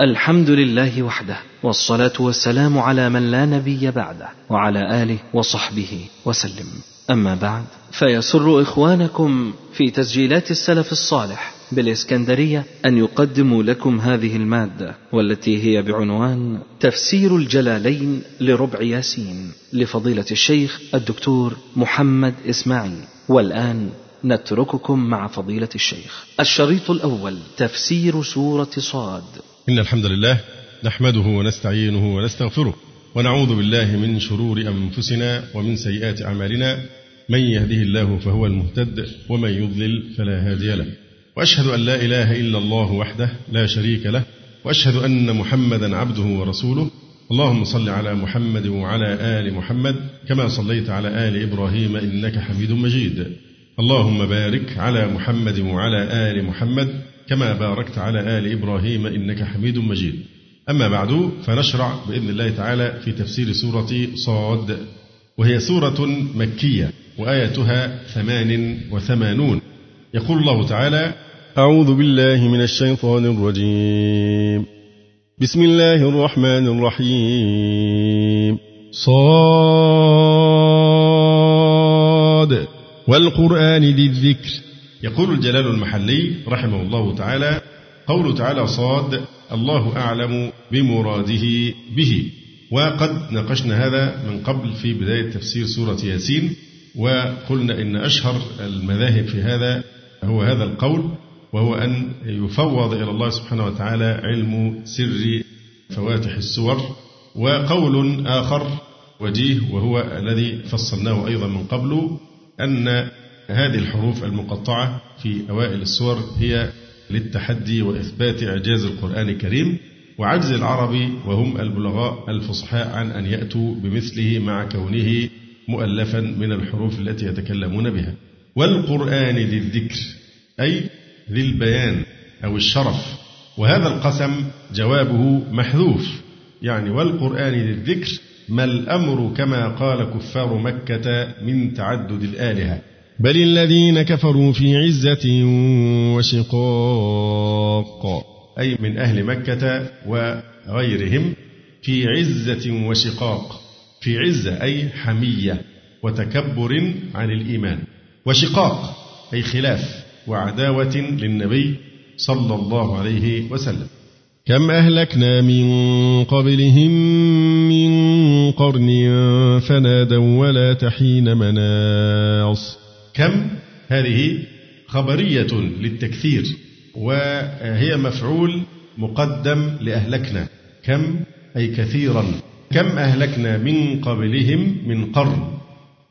الحمد لله وحده والصلاة والسلام على من لا نبي بعده وعلى آله وصحبه وسلم. أما بعد فيسر إخوانكم في تسجيلات السلف الصالح بالإسكندرية أن يقدموا لكم هذه المادة والتي هي بعنوان تفسير الجلالين لربع ياسين لفضيلة الشيخ الدكتور محمد إسماعيل. والآن نترككم مع فضيلة الشيخ. الشريط الأول تفسير سورة صاد. إن الحمد لله نحمده ونستعينه ونستغفره ونعوذ بالله من شرور أنفسنا ومن سيئات أعمالنا. من يهده الله فهو المهتد ومن يضلل فلا هادي له. وأشهد أن لا إله إلا الله وحده لا شريك له. وأشهد أن محمدا عبده ورسوله. اللهم صل على محمد وعلى آل محمد كما صليت على آل إبراهيم إنك حميد مجيد. اللهم بارك على محمد وعلى آل محمد كما باركت على آل إبراهيم إنك حميد مجيد. أما بعد فنشرع بإذن الله تعالى في تفسير سورة صاد وهي سورة مكية وآيتها ثمان وثمانون. يقول الله تعالى أعوذ بالله من الشيطان الرجيم. بسم الله الرحمن الرحيم. صاد. والقرآن ذي الذكر. يقول الجلال المحلي رحمه الله تعالى قول تعالى صاد الله أعلم بمراده به. وقد ناقشنا هذا من قبل في بداية تفسير سورة ياسين وقلنا إن أشهر المذاهب في هذا هو هذا القول وهو أن يفوض إلى الله سبحانه وتعالى علم سر فواتح السور وقول آخر وجيه وهو الذي فصلناه أيضا من قبل أن هذه الحروف المقطعة في أوائل السور هي للتحدي وإثبات إعجاز القرآن الكريم وعجز العرب وهم البلغاء الفصحاء عن أن يأتوا بمثله مع كونه مؤلفا من الحروف التي يتكلمون بها. والقرآن ذي الذكر أي ذي البيان أو الشرف. وهذا القسم جوابه محذوف. يعني والقرآن ذي الذكر ما الأمر كما قال كفار مكة من تعدد الآلهة. بل الذين كفروا في عزة وشقاق. أي من أهل مكة وغيرهم في عزة وشقاق. في عزة أي حمية وتكبر عن الإيمان. وشقاق أي خلاف وعداوة للنبي صلى الله عليه وسلم. كم أهلكنا من قبلهم من قرن فنادوا ولا تحين مناص. كم هذه خبرية للتكثير وهي مفعول مقدم لأهلكنا. كم؟ أي كثيرا. كم أهلكنا من قبلهم من قرن؟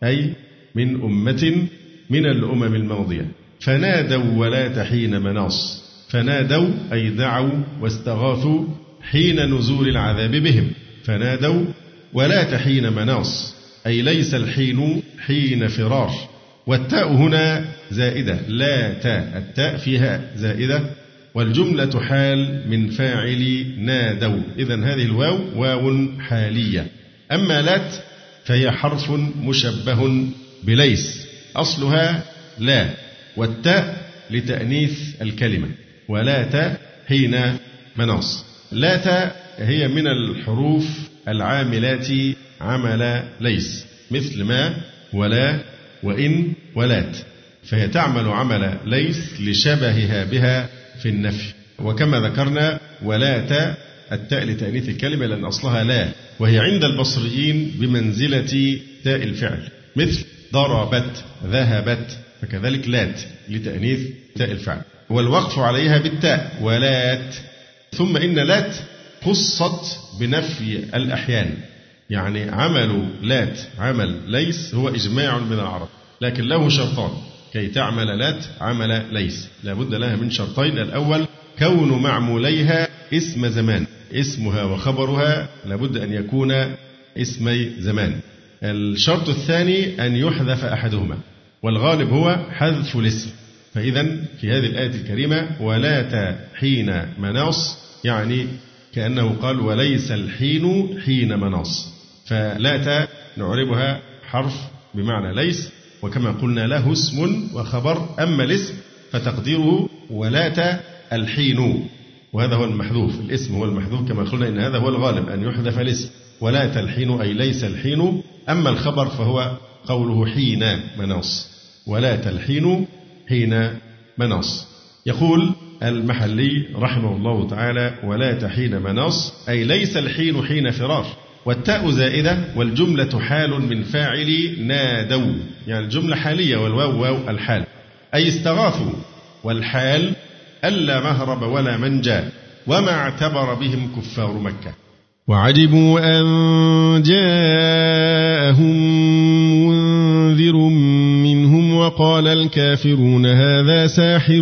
أي من أمة من الأمم الماضية. فنادوا ولا حين مناص. فنادوا أي دعوا واستغاثوا حين نزول العذاب بهم. فنادوا ولا حين مناص. أي ليس الحين حين فرار. والتاء هنا زائدة. لا تاء التاء فيها زائدة. والجملة حال من فاعل نادوا. إذا هذه الواو واو حالية. أما لات فهي حرف مشبه بليس. أصلها لا. والتاء لتأنيث الكلمة. ولا تاء حين مناص. لا تاء هي من الحروف العاملات عمل ليس. مثل ما ولا وإن ولات فهي تعمل عمل ليس لشبهها بها في النفي. وكما ذكرنا ولات التاء لتأنيث الكلمة لأن أصلها لا وهي عند البصريين بمنزلة تاء الفعل. مثل ضربت ذهبت فكذلك لات لتأنيث تاء الفعل. والوقف عليها بالتاء ولات. ثم إن لات خصت بنفي الأحيان. يعني عمل لات عمل ليس هو إجماع من العرب لكن له شرطان. كي تعمل لات عمل ليس. لابد لها من شرطين. الأول كون معموليها اسم زمان. اسمها وخبرها لابد أن يكون اسمي زمان. الشرط الثاني أن يحذف أحدهما. والغالب هو حذف الاسم. فإذا في هذه الآية الكريمة ولا حين مناص يعني كأنه قال وليس الحين حين مناص. فلات نعربها حرف بمعنى ليس وكما قلنا له اسم وخبر أما الاسم فتقديره ولات الحين. وهذا هو المحذوف الاسم هو المحذوف كما قلنا إن هذا هو الغالب أن يحذف الاسم. ولا تلحين أي ليس الحين أما الخبر فهو قوله حين مناص. ولا تلحين حين مناص. يقول المحلي رحمه الله تعالى ولا تحين مناص أي ليس الحين حين فرار. والتاء زائدة والجملة حال من فاعل نادوا. يعني الجملة حالية والواو واو الحال. أي استغاثوا. والحال ألا مهرب ولا منجا وما اعتبر بهم كفار مكة. وعجبوا أن جاءهم منذر منهم وقال الكافرون هذا ساحر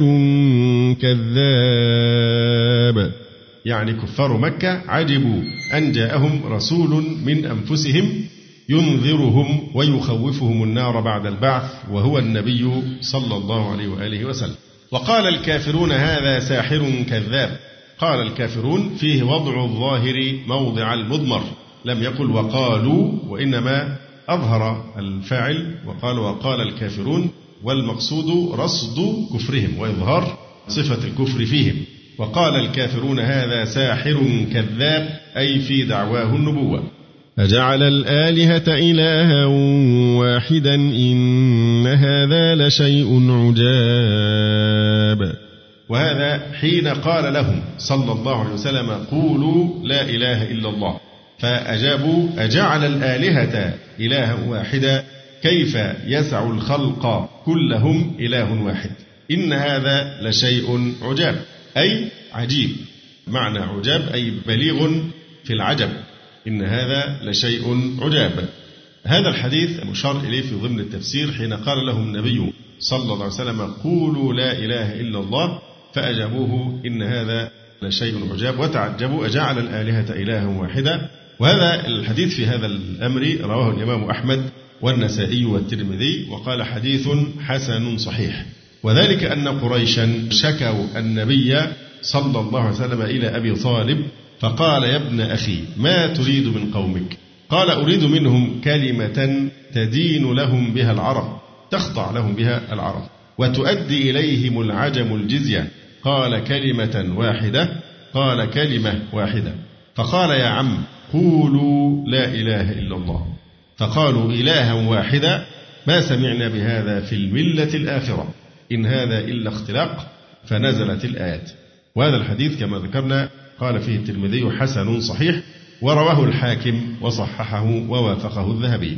كذاب. يعني كفار مكة عجبوا أن جاءهم رسول من أنفسهم ينذرهم ويخوفهم النار بعد البعث وهو النبي صلى الله عليه وآله وسلم. وقال الكافرون هذا ساحر كذاب. قال الكافرون فيه وضع الظاهر موضع المضمر. لم يقل وقالوا وإنما أظهر الفاعل وقال وقال الكافرون والمقصود رصد كفرهم وإظهار صفة الكفر فيهم. وقال الكافرون هذا ساحر كذاب أي في دعواه النبوة. أجعل الآلهة إلها واحدا إن هذا لشيء عجاب. وهذا حين قال لهم صلى الله عليه وسلم قولوا لا إله إلا الله. فأجابوا أجعل الآلهة إلها واحدا كيف يسع الخلق كلهم إله واحد؟ إن هذا لشيء عجاب. أي عجيب. معنى عجاب أي بليغ في العجب. إن هذا لشيء عجاب. هذا الحديث مشار إليه في ضمن التفسير حين قال لهم النبي صلى الله عليه وسلم قولوا لا إله إلا الله فأجابوه إن هذا لشيء عجاب. وتعجبوا أجعل الآلهة إلها واحدا وهذا الحديث في هذا الأمر رواه الإمام أحمد والنسائي والترمذي وقال حديث حسن صحيح. وذلك أن قريشا شكوا النبي صلى الله عليه وسلم إلى أبي طالب فقال يا ابن أخي ما تريد من قومك؟ قال أريد منهم كلمة تدين لهم بها العرب تخضع لهم بها العرب وتؤدي إليهم العجم الجزية. قال كلمة واحدة. قال كلمة واحدة. فقال يا عم قولوا لا إله إلا الله. فقالوا إلها واحدا ما سمعنا بهذا في الملة الآخرة. إن هذا إلا اختلاق فنزلت الآيات. وهذا الحديث كما ذكرنا قال فيه الترمذي حسن صحيح ورواه الحاكم وصححه ووافقه الذهبي.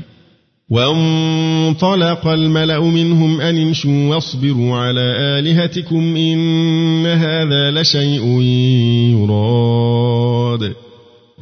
وانطلق الملأ منهم أن امشوا واصبروا على آلهتكم إن هذا لشيء يراد.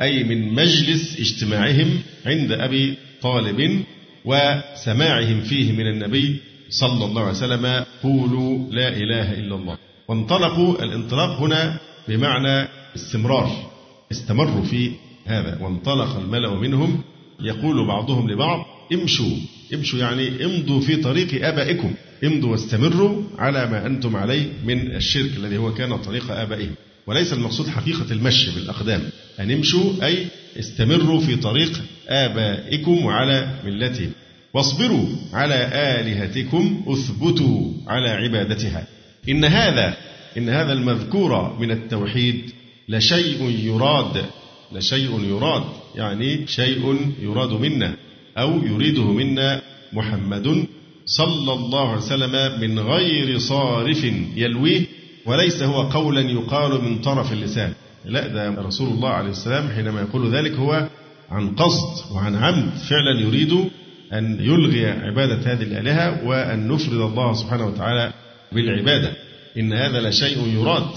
أي من مجلس اجتماعهم عند أبي طالب وسماعهم فيه من النبي صلى الله عليه وسلم قولوا لا إله إلا الله. وانطلقوا الانطلاق هنا بمعنى استمرار استمروا في هذا. وانطلق الملأ منهم يقول بعضهم لبعض امشوا امشوا يعني امضوا في طريق آبائكم امضوا واستمروا على ما أنتم عليه من الشرك الذي هو كان طريق آبائهم. وليس المقصود حقيقة المشي بالأقدام أن امشوا أي استمروا في طريق آبائكم وعلى ملتهم. واصبروا على آلهتكم اثبتوا على عبادتها. إن هذا إن هذا المذكور من التوحيد لشيء يراد لشيء يراد يعني شيء يراد منا أو يريده منا محمد صلى الله عليه وسلم من غير صارف يلويه وليس هو قولا يقال من طرف اللسان. لا ده رسول الله عليه السلام حينما يقول ذلك هو عن قصد وعن عمد فعلا يريد أن يلغي عبادة هذه الآلهة وأن نفرد الله سبحانه وتعالى بالعبادة. إن هذا لشيء يراد.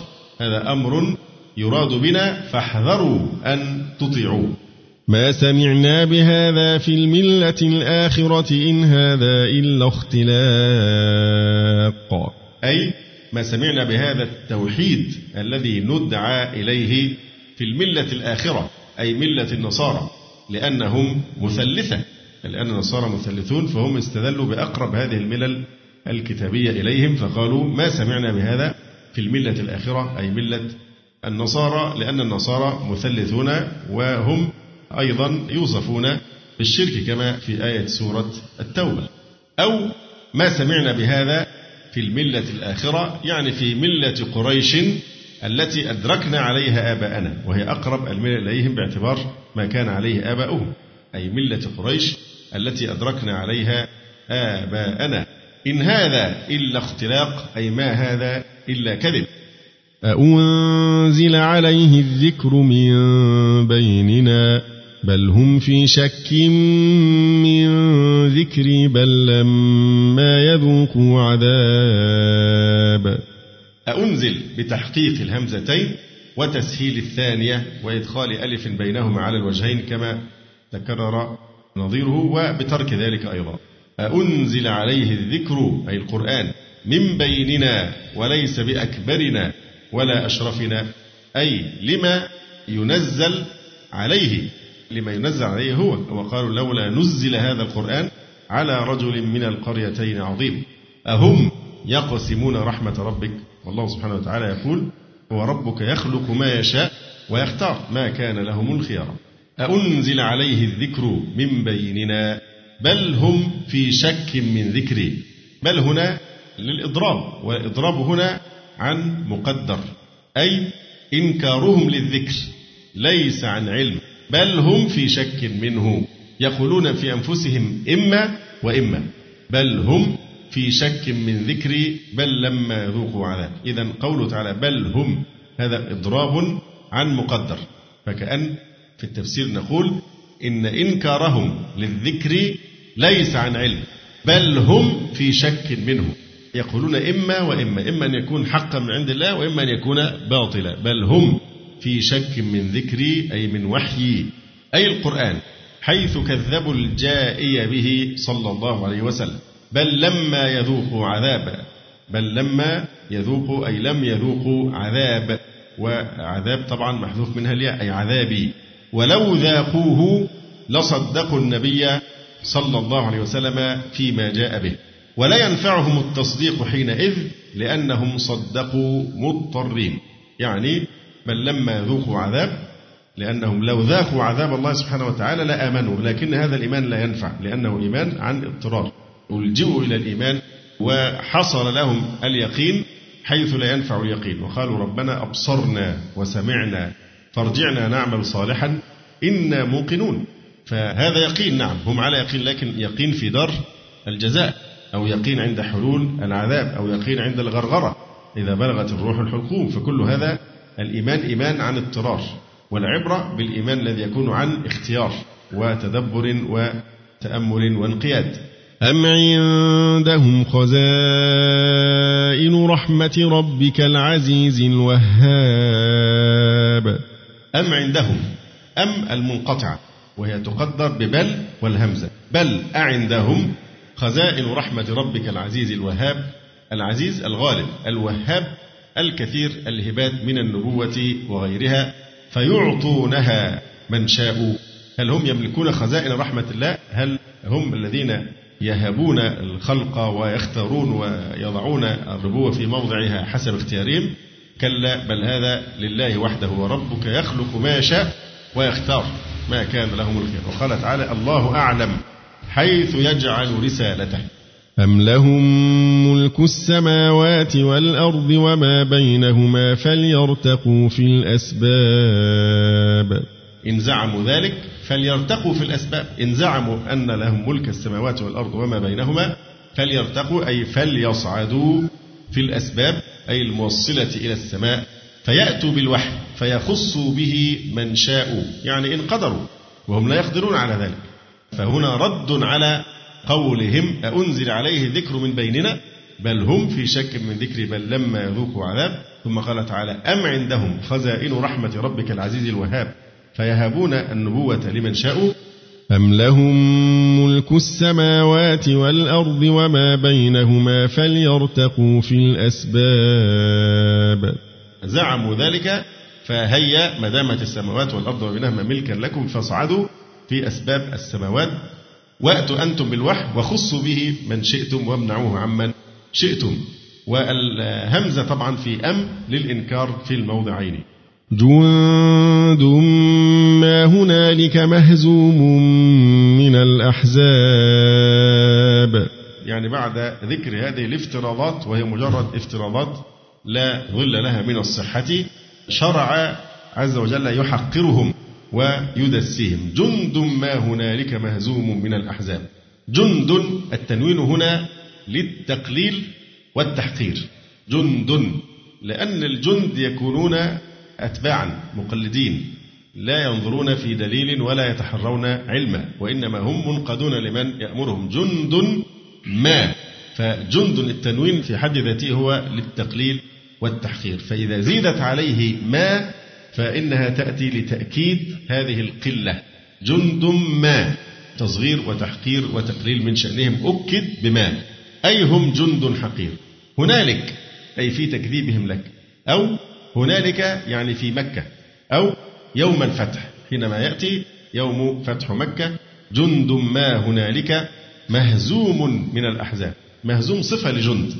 هذا أمر يراد بنا فاحذروا أن تطيعوه. ما سمعنا بهذا في الملة الآخرة إن هذا إلا اختلاق. أي ما سمعنا بهذا التوحيد الذي ندعى إليه في الملة الآخرة أي ملة النصارى لأنهم مثلثة. لأن النصارى مثلثون فهم استدلوا بأقرب هذه الملل الكتابية إليهم فقالوا ما سمعنا بهذا في الملة الآخرة أي ملة النصارى لأن النصارى مثلثون وهم أيضا يوصفون بالشرك كما في آية سورة التوبة. أو ما سمعنا بهذا في الملة الآخرة يعني في ملة قريش التي أدركنا عليها آباءنا وهي أقرب الملل إليهم باعتبار ما كان عليه آباؤهم أي ملة قريش التي أدركنا عليها آباءنا. إن هذا إلا اختلاق أي ما هذا إلا كذب. أأنزل عليه الذكر من بيننا بل هم في شك من ذكري بل لما يذوقوا عذاب. أأنزل بتحقيق الهمزتين وتسهيل الثانية وإدخال ألف بينهما على الوجهين كما تكرر نظيره وبترك ذلك أيضا. أأنزل عليه الذكر أي القرآن من بيننا وليس بأكبرنا ولا أشرفنا. أي لما ينزل عليه لما ينزل عليه هو وقالوا لولا نزل هذا القرآن على رجل من القريتين عظيم. أهم يقسمون رحمة ربك؟ والله سبحانه وتعالى يقول هو ربك يخلق ما يشاء ويختار ما كان لهم الخيار. أأنزل عليه الذكر من بيننا بل هم في شك من ذكري بل هنا للإضراب والإضراب هنا عن مقدر. أي إنكارهم للذكر ليس عن علم. بل هم في شك منه يقولون في أنفسهم إما وإما. بل هم في شك من ذكري بل لما ذوقوا عذاب. إذا قوله تعالى بل هم هذا إضراب عن مقدر. فكأن في التفسير نقول إن إنكارهم للذكر ليس عن علم بل هم في شك منه. يقولون إما وإما إما أن يكون حقا من عند الله وإما أن يكون باطلا بل هم في شك من ذكري أي من وحيي أي القرآن حيث كذبوا الجائي به صلى الله عليه وسلم. بل لما يذوقوا عذابا بل لما يذوقوا أي لم يذوقوا عذاب. وعذاب طبعا محذوف منها الياء أي عذابي. ولو ذاقوه لصدقوا النبي صلى الله عليه وسلم فيما جاء به. ولا ينفعهم التصديق حينئذ لأنهم صدقوا مضطرين. يعني بل لما يذوقوا عذاب لأنهم لو ذاقوا عذاب الله سبحانه وتعالى لآمنوا. لكن هذا الإيمان لا ينفع لأنه إيمان عن اضطرار. ألجئوا إلى الإيمان وحصل لهم اليقين حيث لا ينفع اليقين. وقالوا ربنا أبصرنا وسمعنا فارجعنا نعمل صالحا. إنا موقنون. فهذا يقين. نعم هم على يقين لكن يقين في دار الجزاء أو يقين عند حلول العذاب أو يقين عند الغرغرة. إذا بلغت الروح الحلقوم فكل هذا الإيمان إيمان عن اضطرار والعبرة بالإيمان الذي يكون عن اختيار وتدبر وتأمل وانقياد. أم عندهم خزائن رحمة ربك العزيز الوهاب؟ أم عندهم؟ أم المنقطعة. وهي تقدر ببل والهمزة. بل أعندهم خزائن رحمة ربك العزيز الوهاب العزيز الغالب الوهاب الكثير الهبات من النبوة وغيرها فيعطونها من شاء هل هم يملكون خزائن رحمة الله؟ هل هم الذين يهبون الخلق ويختارون ويضعون الربوة في موضعها حسب اختيارهم؟ كلا بل هذا لله وحده وربك يخلق ما يشاء ويختار ما كان لهم الخير. وقال تعالى الله أعلم حيث يجعل رسالته. أم لهم ملك السماوات والأرض وما بينهما فليرتقوا في الأسباب. إن زعموا ذلك فليرتقوا في الأسباب. إن زعموا أن لهم ملك السماوات والأرض وما بينهما فليرتقوا أي فليصعدوا في الأسباب. أي الموصلة إلى السماء فيأتوا بالوحي فيخصوا به من شاءوا يعني إن قدروا وهم لا يقدرون على ذلك. فهنا رد على قولهم أأنزل عليه الذكر من بيننا؟ بل هم في شك من ذكري بل لما يذوقوا عذاب. ثم قال تعالى أم عندهم خزائن رحمة ربك العزيز الوهاب فيهبون النبوة لمن شاءوا؟ أم لهم ملك السماوات والأرض وما بينهما فليرتقوا في الأسباب زعموا ذلك فهيا ما دامت السماوات والأرض وبينهما ملكا لكم فاصعدوا في أسباب السماوات. وأتوا أنتم بالوحي وخصوا به من شئتم وامنعوه عمن شئتم. والهمزة طبعا في أم للإنكار في الموضعين. جند ما هنالك مهزوم من الأحزاب. يعني بعد ذكر هذه الافتراضات وهي مجرد افتراضات لا ظل لها من الصحة شرع عز وجل يحقرهم ويدسيهم. جند ما هنالك مهزوم من الأحزاب. جند التنوين هنا للتقليل والتحقير. جند لأن الجند يكونون أتباعا مقلدين لا ينظرون في دليل ولا يتحرون علما وإنما هم منقادون لمن يأمرهم. جند ما فجند التنوين في حد ذاته هو للتقليل والتحقير. فإذا زيدت عليه ما فإنها تأتي لتأكيد هذه القلة. جند ما تصغير وتحقير وتقليل من شأنهم. أكد بما أي هم جند حقير؟ هنالك أي في تكذيبهم لك أو هنالك يعني في مكة أو يوم الفتح حينما يأتي يوم فتح مكة جند ما هنالك مهزوم من الأحزاب. مهزوم صفة لجند.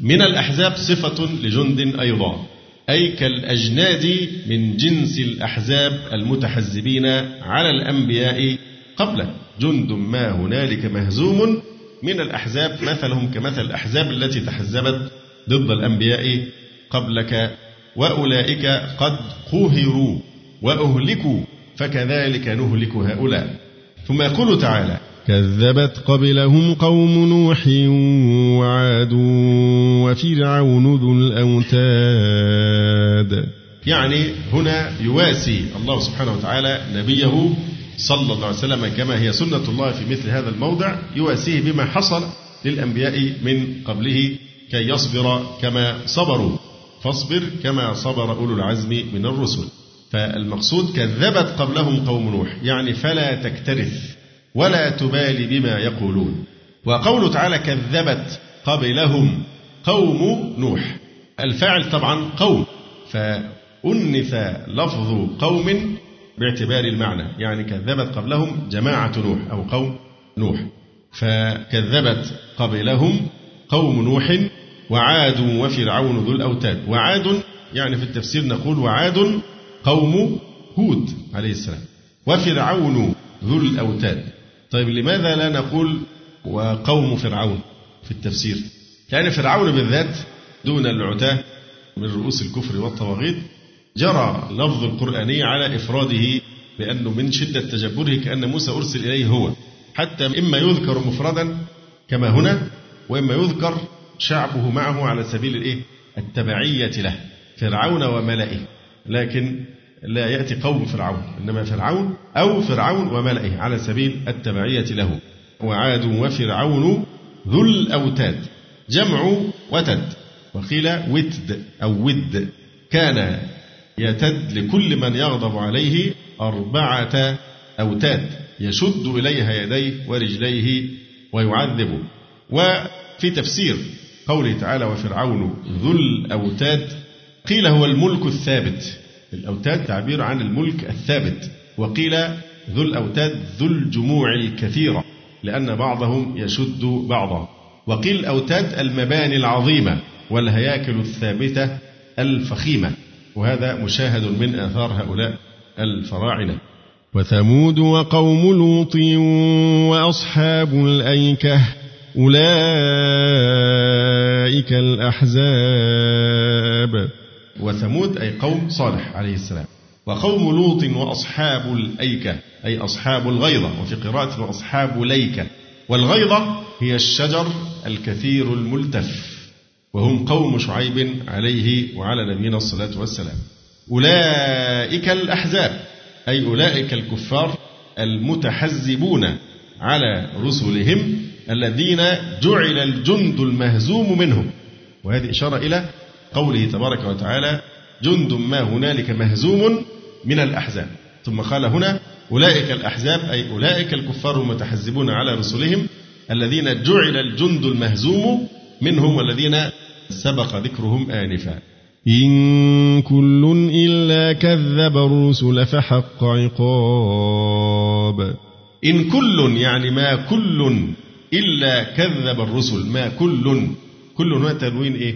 من الأحزاب صفة لجند أيضا. أي كالأجناد من جنس الأحزاب المتحزبين على الأنبياء قبله. جند ما هنالك مهزوم من الأحزاب مثلهم كمثل الأحزاب التي تحزبت ضد الأنبياء قبلك وأولئك قد قهروا وأهلكوا فكذلك نهلك هؤلاء. ثم يقول تعالى كذبت قبلهم قوم نوح وعاد وفرعون ذو الأوتاد. يعني هنا يواسي الله سبحانه وتعالى نبيه صلى الله عليه وسلم كما هي سنة الله في مثل هذا الموضع يواسيه بما حصل للأنبياء من قبله كي يصبر كما صبروا. فاصبر كما صبر أولو العزم من الرسل. فالمقصود كذبت قبلهم قوم نوح يعني فلا تكترث ولا تبالي بما يقولون. وقوله تعالى كذبت قبلهم قوم نوح. الفاعل طبعا قوم فأنث لفظ قوم باعتبار المعنى يعني كذبت قبلهم جماعة نوح أو قوم نوح. فكذبت قبلهم قوم نوح وعاد وفرعون ذو الأوتاد. وعاد يعني في التفسير نقول وعاد قوم هود عليه السلام. وفرعون ذو الأوتاد. طيب لماذا لا نقول وقوم فرعون في التفسير؟ يعني فرعون بالذات دون العتاة من رؤوس الكفر والطواغيت جرى لفظ القرآني على إفراده بأنه من شدة تجبره كأن موسى أرسل إليه هو. حتى إما يذكر مفردا كما هنا وإما يذكر شعبه معه على سبيل الإيه؟ التبعية له فرعون وملئه. لكن لا يأتي قوم فرعون إنما فرعون أو فرعون وملئه على سبيل التبعية له. وعاد وفرعون ذو الأوتاد جمع وتد. وقيل وتد أو ود. كان يتد لكل من يغضب عليه أربعة أوتاد يشد إليها يديه ورجليه ويعذبه. وفي تفسير قوله تعالى وفرعون ذو الأوتاد قيل هو الملك الثابت. الأوتاد تعبير عن الملك الثابت وقيل ذو الأوتاد ذو الجموع الكثيرة لأن بعضهم يشد بعضا. وقيل الأوتاد المباني العظيمة والهياكل الثابتة الفخيمة وهذا مشاهد من آثار هؤلاء الفراعنة. وثمود وقوم لوط وأصحاب الأيكة أولئك الأحزاب. وثمود أي قوم صالح عليه السلام. وقوم لوط وأصحاب الأيكة أي أصحاب الغيضة وفي قراءة وأصحاب ليكة. والغيضة هي الشجر الكثير الملتف. وهم قوم شعيب عليه وعلى نبينا الصلاة والسلام. أولئك الأحزاب أي أولئك الكفار المتحزبون على رسلهم الذين جعل الجند المهزوم منهم. وهذه إشارة إلى قوله تبارك وتعالى جند ما هنالك مهزوم من الأحزاب. ثم قال هنا أولئك الأحزاب أي أولئك الكفار المتحزبون على رسلهم الذين جعل الجند المهزوم منهم والذين سبق ذكرهم آنفا. إن كل إلا كذب الرسل فحق عقاب. إن كل يعني ما كل إلا كذب الرسل. ما كل كل هنا تنوين إيه؟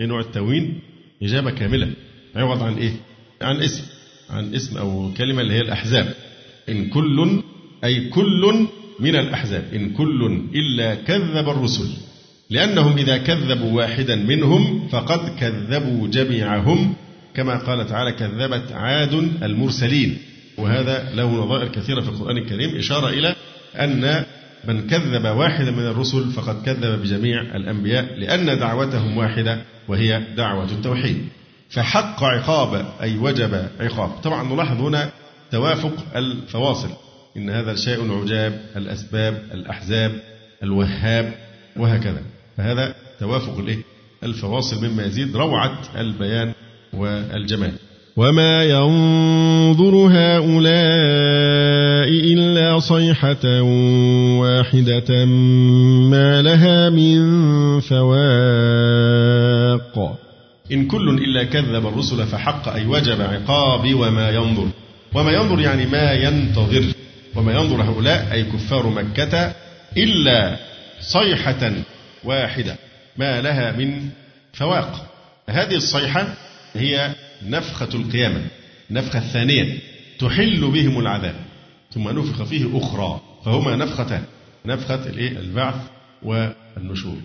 إيه نوع التنوين؟ إجابة كاملة. عوض عن إيه؟ عن اسم. عن اسم أو كلمة اللي هي الأحزاب. إن كل أي كل من الأحزاب. إن كل إلا كذب الرسل. لأنهم إذا كذبوا واحدا منهم فقد كذبوا جميعهم. كما قال تعالى كذبت عاد المرسلين. وهذا له نظائر كثيرة في القرآن الكريم. إشارة إلى أن من كذب واحدا من الرسل فقد كذب بجميع الأنبياء لأن دعوتهم واحدة وهي دعوة التوحيد. فحق عقاب أي وجب عقاب. طبعا نلاحظ هنا توافق الفواصل. إن هذا شيء عجاب الأسباب الأحزاب الوهاب وهكذا. فهذا توافق الإيه؟ الفواصل مما يزيد روعة البيان والجمال. وما ينظر هؤلاء إلا صيحة واحدة ما لها من فواق إن كل إلا كذب الرسل فحق أي وجب عقابي وما ينظر. وما ينظر يعني ما ينتظر. وما ينظر هؤلاء أي كفار مكة إلا صيحة واحدة ما لها من فواق. هذه الصيحة هي نفخة القيامة النفخة الثانية تحل بهم العذاب. ثم نفخ فيه أخرى فهما نفختان نفخة البعث والنشور.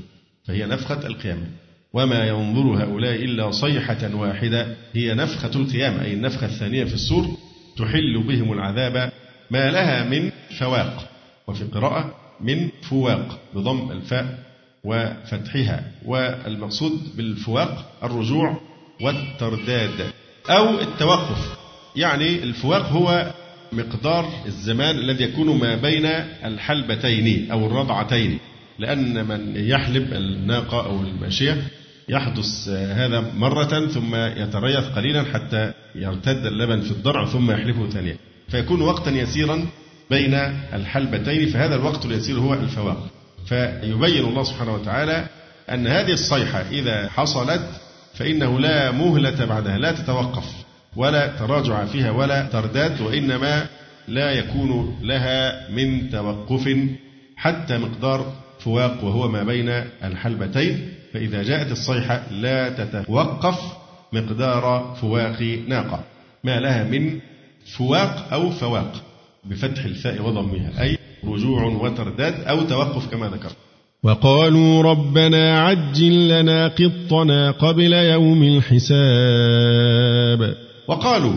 فهي نفخة القيامة. وما ينظر هؤلاء إلا صيحة واحدة هي نفخة القيامة أي النفخة الثانية في السور تحل بهم العذاب. ما لها من فواق وفي قراءة من فواق بضم الفاء وفتحها. والمقصود بالفواق الرجوع والترداد أو التوقف. يعني الفواق هو مقدار الزمان الذي يكون ما بين الحلبتين أو الرضعتين. لأن من يحلب الناقة أو الماشية يحدث هذا مرة ثم يتريث قليلا حتى يرتد اللبن في الضرع ثم يحلبه ثانية فيكون وقتا يسيرا بين الحلبتين فهذا الوقت اليسير هو الفواق. فيبين الله سبحانه وتعالى أن هذه الصيحة إذا حصلت فإنه لا مهلة بعدها لا تتوقف ولا تراجع فيها ولا ترداد وإنما لا يكون لها من توقف حتى مقدار فواق وهو ما بين الحلبتين. فإذا جاءت الصيحة لا تتوقف مقدار فواق ناقة ما لها من فواق أو فواق بفتح الفاء وضمها أي رجوع وترداد أو توقف كما ذكرت. وقالوا ربنا عجل لنا قطنا قبل يوم الحساب. وقالوا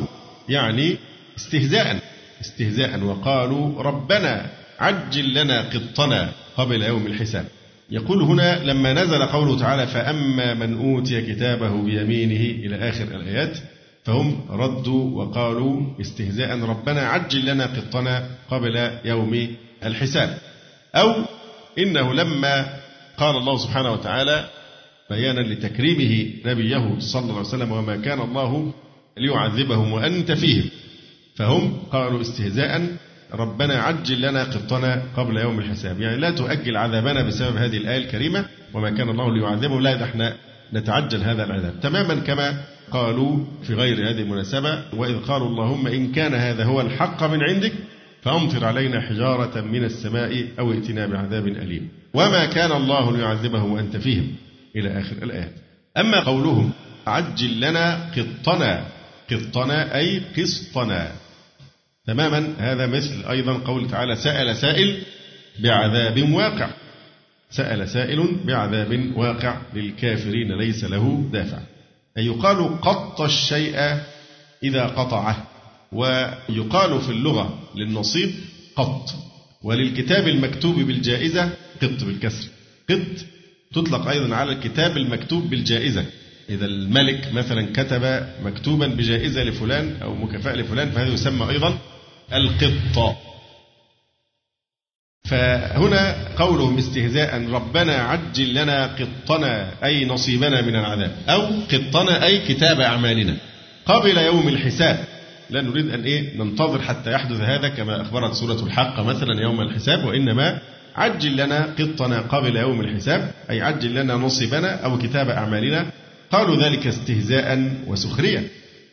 يعني استهزاء استهزاء وقالوا ربنا عجل لنا قطنا قبل يوم الحساب. يقول هنا لما نزل قوله تعالى فأما من أوتي كتابه بيمينه إلى آخر الآيات فهم ردوا وقالوا استهزاء ربنا عجل لنا قطنا قبل يوم الحساب. أو إنه لما قال الله سبحانه وتعالى بيانا لتكريمه نبيه صلى الله عليه وسلم وما كان الله ليعذبهم وأنت فيهم. فهم قالوا استهزاء ربنا عجل لنا قطنا قبل يوم الحساب. يعني لا تؤجل عذابنا بسبب هذه الآية الكريمة وما كان الله ليعذبهم. لا إحنا نتعجل هذا العذاب. تماما كما قالوا في غير هذه المناسبة وإذ قالوا اللهم إن كان هذا هو الحق من عندك فأمطر علينا حجارة من السماء أو ائتنا بعذاب أليم. وما كان الله ليعذبهم وأنت فيهم. إلى آخر الآيات. أما قولهم عجل لنا قطنا. قطنا أي قسطنا. تماما. هذا مثل أيضا قول تعالى سأل سائل بعذاب واقع. سأل سائل بعذاب واقع للكافرين ليس له دافع. أي يقال قط الشيء إذا قطعه. ويقال في اللغة للنصيب قط وللكتاب المكتوب بالجائزة قط بالكسر. قط تطلق أيضا على الكتاب المكتوب بالجائزة. إذا الملك مثلا كتب مكتوبا بجائزة لفلان أو مكافأة لفلان فهذا يسمى أيضا القط فهنا قولهم استهزاء ربنا عجل لنا قطنا أي نصيبنا من العذاب أو قطنا أي كتاب أعمالنا. قبل يوم الحساب لا نريد أن إيه ننتظر حتى يحدث هذا كما أخبرت سورة الحق مثلا يوم الحساب وإنما عجل لنا قطنا قبل يوم الحساب أي عجل لنا نصيبنا أو كتاب أعمالنا. قالوا ذلك استهزاء وسخرية.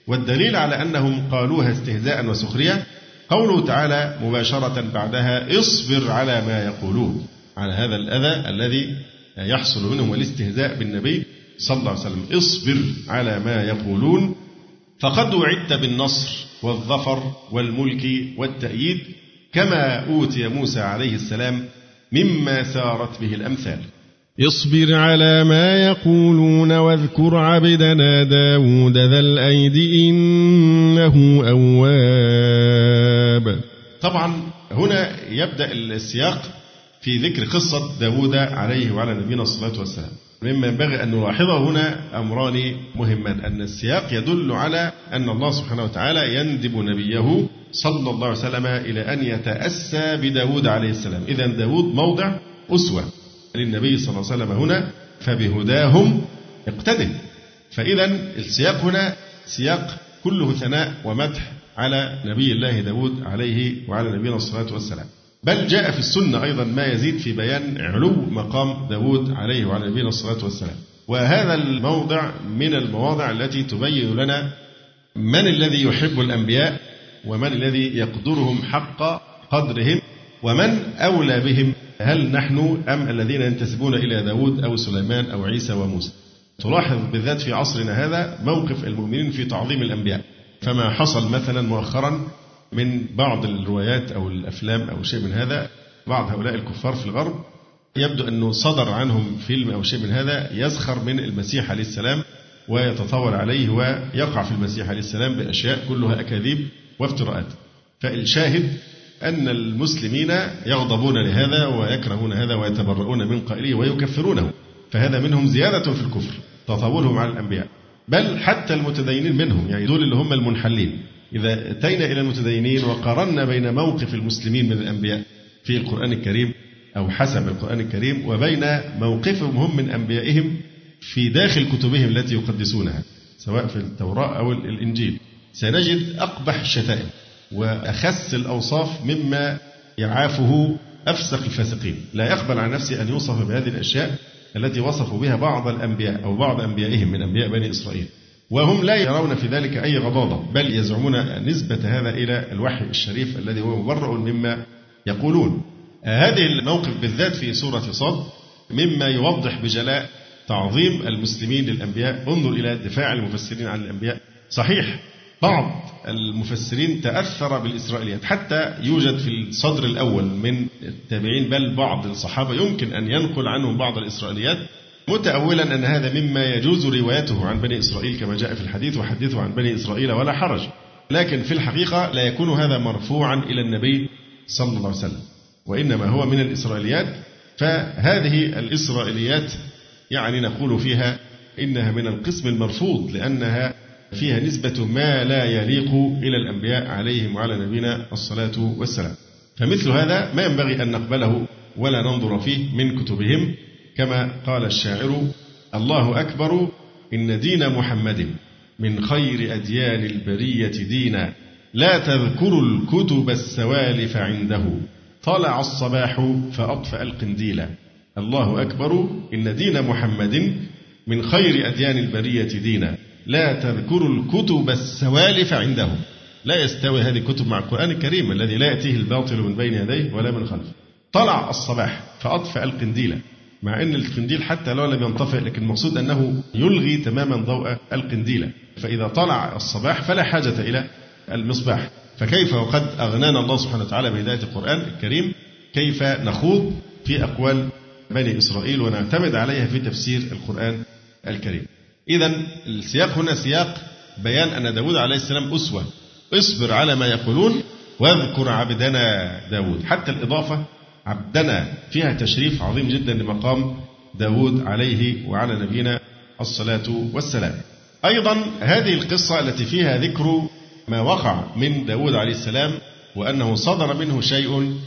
والدليل على أنهم قالوها استهزاء وسخرية قوله تعالى مباشرة بعدها اصبر على ما يقولون على هذا الأذى الذي يحصل منهم الاستهزاء بالنبي صلى الله عليه وسلم اصبر على ما يقولون فقد وعدت بالنصر والظفر والملك والتأييد كما أوتي موسى عليه السلام مما سارت به الأمثال. اصبر على ما يقولون واذكر عبدنا داود ذا الأيد إنه أواب. طبعا هنا يبدأ السياق في ذكر قصة داود عليه وعلى نبينا الصلاة والسلام. مما ينبغي أن نلاحظه هنا أمران مهمان. أن السياق يدل على أن الله سبحانه وتعالى يندب نبيه صلى الله عليه وسلم إلى أن يتأسى بداود عليه السلام. إذا داود موضع أسوة للنبي صلى الله عليه وسلم هنا فبهداهم اقتده فإذا السياق هنا سياق كله ثناء ومدح على نبي الله داود عليه وعلى نبينا الصلاة والسلام. بل جاء في السنة أيضا ما يزيد في بيان علو مقام داود عليه وعلى نبينا الصلاة والسلام. وهذا الموضع من المواضع التي تبين لنا من الذي يحب الأنبياء ومن الذي يقدرهم حق قدرهم ومن أولى بهم. هل نحن أم الذين ينتسبون إلى داود أو سليمان أو عيسى وموسى؟ تلاحظ بالذات في عصرنا هذا موقف المؤمنين في تعظيم الأنبياء. فما حصل مثلا مؤخرا من بعض الروايات أو الأفلام أو شيء من هذا بعض هؤلاء الكفار في الغرب يبدو أنه صدر عنهم فيلم أو شيء من هذا يزخر من المسيح عليه السلام ويتطاول عليه ويقع في المسيح عليه السلام بأشياء كلها أكاذيب وافتراءات. فالشاهد أن المسلمين يغضبون لهذا ويكرهون هذا ويتبرؤون من قائله ويكفرونه. فهذا منهم زيادة في الكفر تطاولهم على الأنبياء. بل حتى المتدينين منهم يعني دول اللي هم المنحلين. إذا أتينا إلى المتدينين وقارنا بين موقف المسلمين من الأنبياء في القرآن الكريم أو حسب القرآن الكريم وبين موقفهم هم من أنبيائهم في داخل كتبهم التي يقدسونها سواء في التوراة أو الإنجيل. سنجد أقبح الشتائم وأخس الأوصاف مما يعافه أفسق الفاسقين. لا يقبل عن نفسه أن يوصف بهذه الأشياء التي وصفوا بها بعض الأنبياء أو بعض أنبيائهم من أنبياء بني إسرائيل. وهم لا يرون في ذلك أي غضاضة بل يزعمون نسبة هذا إلى الوحي الشريف الذي هو مبرأ مما يقولون. هذه الموقف بالذات في سورة صاد مما يوضح بجلاء تعظيم المسلمين للأنبياء. انظر إلى دفاع المفسرين عن الأنبياء. صحيح بعض المفسرين تأثر بالإسرائيليات حتى يوجد في الصدر الأول من التابعين بل بعض الصحابة يمكن أن ينقل عنهم بعض الإسرائيليات. متأولا أن هذا مما يجوز روايته عن بني إسرائيل كما جاء في الحديث وحدثه عن بني إسرائيل ولا حرج. لكن في الحقيقة لا يكون هذا مرفوعا إلى النبي صلى الله عليه وسلم وإنما هو من الإسرائيليات. فهذه الإسرائيليات يعني نقول فيها إنها من القسم المرفوض لأنها فيها نسبة ما لا يليق إلى الأنبياء عليهم وعلى نبينا الصلاة والسلام. فمثل هذا ما ينبغي أن نقبله ولا ننظر فيه من كتبهم. كما قال الشاعر الله أكبر إن دين محمد من خير أديان البرية دينا. لا تذكر الكتب السوالف عنده. طلع الصباح فأطفأ القنديل. الله أكبر إن دين محمد من خير أديان البرية دينا. لا تذكر الكتب السوالف عنده. لا يستوي هذه الكتب مع القرآن الكريم الذي لا يأتيه الباطل من بين يديه ولا من خلفه. طلع الصباح فأطفأ القنديل. مع أن القنديل حتى لو لم ينطفئ لكن المقصود أنه يلغي تماما ضوء القنديلة فإذا طلع الصباح فلا حاجة إلى المصباح. فكيف وقد أغنانا الله سبحانه وتعالى بهداية القرآن الكريم؟ كيف نخوض في أقوال بني إسرائيل ونعتمد عليها في تفسير القرآن الكريم. إذا السياق هنا سياق بيان أن داود عليه السلام أسوة. اصبر على ما يقولون واذكر عبدنا داود. حتى الإضافة عبدنا فيها تشريف عظيم جدا لمقام داود عليه وعلى نبينا الصلاة والسلام. أيضا هذه القصة التي فيها ذكر ما وقع من داود عليه السلام وأنه صدر منه شيء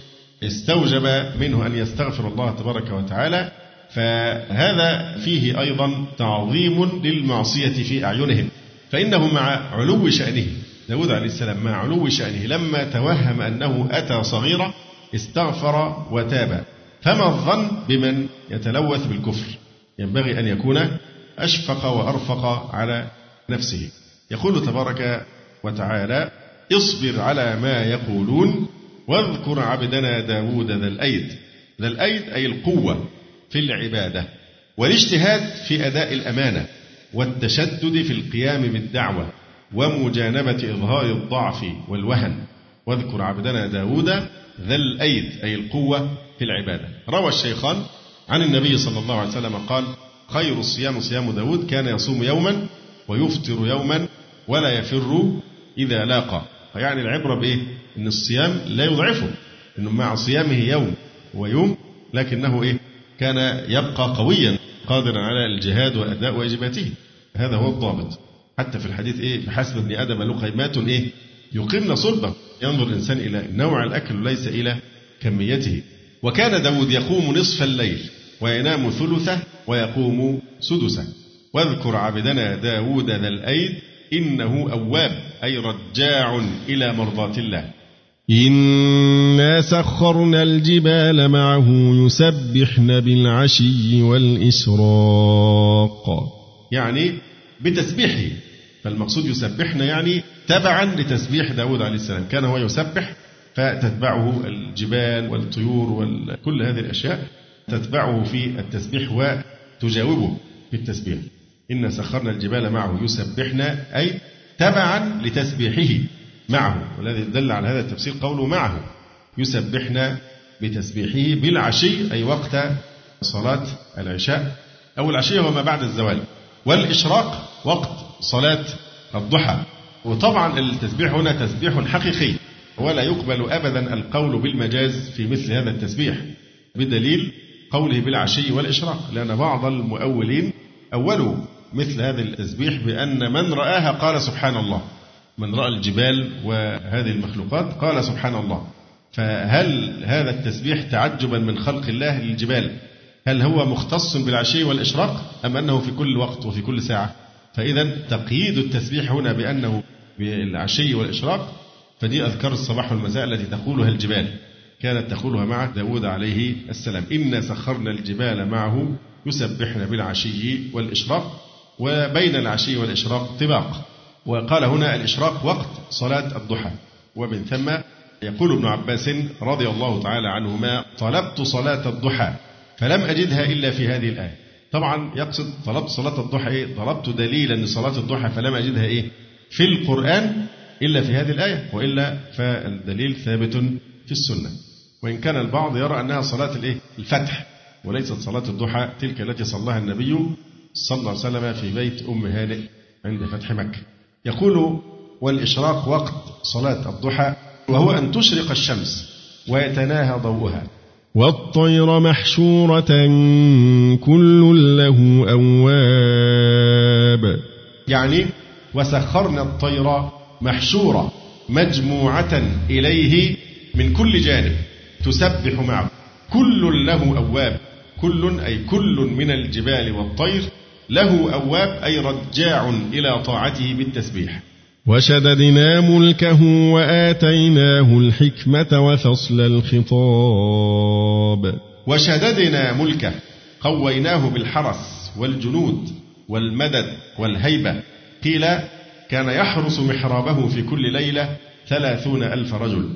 استوجب منه أن يستغفر الله تبارك وتعالى فهذا فيه أيضا تعظيم للمعصية في أعينهم. فإنه مع علو شأنه داود عليه السلام مع علو شأنه لما توهم أنه أتى صغيرة استغفر وتاب. فما الظن بمن يتلوث بالكفر؟ ينبغي أن يكون أشفق وأرفق على نفسه. يقول تبارك وتعالى اصبر على ما يقولون واذكر عبدنا داود ذا الأيد. ذا الأيد أي القوة في العبادة. والاجتهاد في أداء الأمانة. والتشدد في القيام بالدعوة. ومجانبة إظهار الضعف والوهن. واذكر عبدنا داود ذا الأيد أي القوة في العبادة. روى الشيخان عن النبي صلى الله عليه وسلم قال خير الصيام صيام داود كان يصوم يوما ويفطر يوما ولا يفر إذا لاقى. فيعني العبرة بإيه؟ إن الصيام لا يضعفه إنه مع صيامه يوم ويوم لكنه إيه؟ كان يبقى قويا قادرا على الجهاد وأداء وإجباته. هذا هو الضابط. حتى في الحديث إيه؟ بحسب ابن آدم لقيمات إيه؟ يقمن صلبه. ينظر الإنسان إلى نوع الأكل وليس إلى كميته. وكان داود يقوم نصف الليل وينام ثلثه ويقوم سدسه. واذكر عبدنا داود ذا الأيد إنه أواب أي رجاع إلى مرضاة الله. إنا سخرنا الجبال معه يسبحن بالعشي والإسراق. يعني بتسبيحه. فالمقصود يسبحن يعني تبعا لتسبيح داود عليه السلام. كان هو يسبح فتتبعه الجبال والطيور وكل هذه الأشياء تتبعه في التسبيح وتجاوبه في التسبيح. إن سخرنا الجبال معه يسبحن أي تبعا لتسبيحه معه. والذي دل على هذا التفسير قوله معه يسبحن بتسبيحه بالعشي أي وقت صلاة العشاء. أو العشية وما بعد الزوال. والإشراق وقت صلاة الضحى. وطبعا التسبيح هنا تسبيح حقيقي ولا يقبل أبدا القول بالمجاز في مثل هذا التسبيح بدليل قوله بالعشي والإشراق لأن بعض المؤولين أولوا مثل هذا التسبيح بأن من رآها قال سبحان الله من رأى الجبال وهذه المخلوقات قال سبحان الله. فهل هذا التسبيح تعجبا من خلق الله للجبال؟ هل هو مختص بالعشي والإشراق أم أنه في كل وقت وفي كل ساعة؟ فإذا تقييد التسبيح هنا بأنه بالعشي والإشراق فدي أذكار الصباح والمساء التي تقولها الجبال. كانت تقولها مع داود عليه السلام. إنا سخرنا الجبال معه يسبحن بالعشي والإشراق وبين العشي والإشراق طباق. وقال هنا الإشراق وقت صلاة الضحى. ومن ثم يقول ابن عباس رضي الله تعالى عنهما طلبت صلاة الضحى فلم أجدها إلا في هذه الآية. طبعا يقصد طلبت صلاة الضحى إيه؟ طلبت دليلا لصلاة الضحى فلم أجدها إيه؟ في القرآن إلا في هذه الآية وإلا فالدليل ثابت في السنة. وإن كان البعض يرى أنها صلاة الإيه؟ الفتح وليست صلاة الضحى تلك التي صلاها النبي صلى الله عليه وسلم في بيت أم هانئ عند فتح مكة. يقول والإشراق وقت صلاة الضحى وهو أن تشرق الشمس ويتناهى ضوءها. والطير محشورة كل له أواب. يعني وسخرنا الطير محشورة مجموعة إليه من كل جانب تسبح معه. كل له أواب. كل أي كل من الجبال والطير له أواب أي رجاع إلى طاعته بالتسبيح. وشددنا ملكه وآتيناه الحكمة وفصل الخطاب. وشددنا ملكه قويناه بالحرس والجنود والمدد والهيبة قيل كان يحرس محرابه في كل ليلة ثلاثون ألف رجل.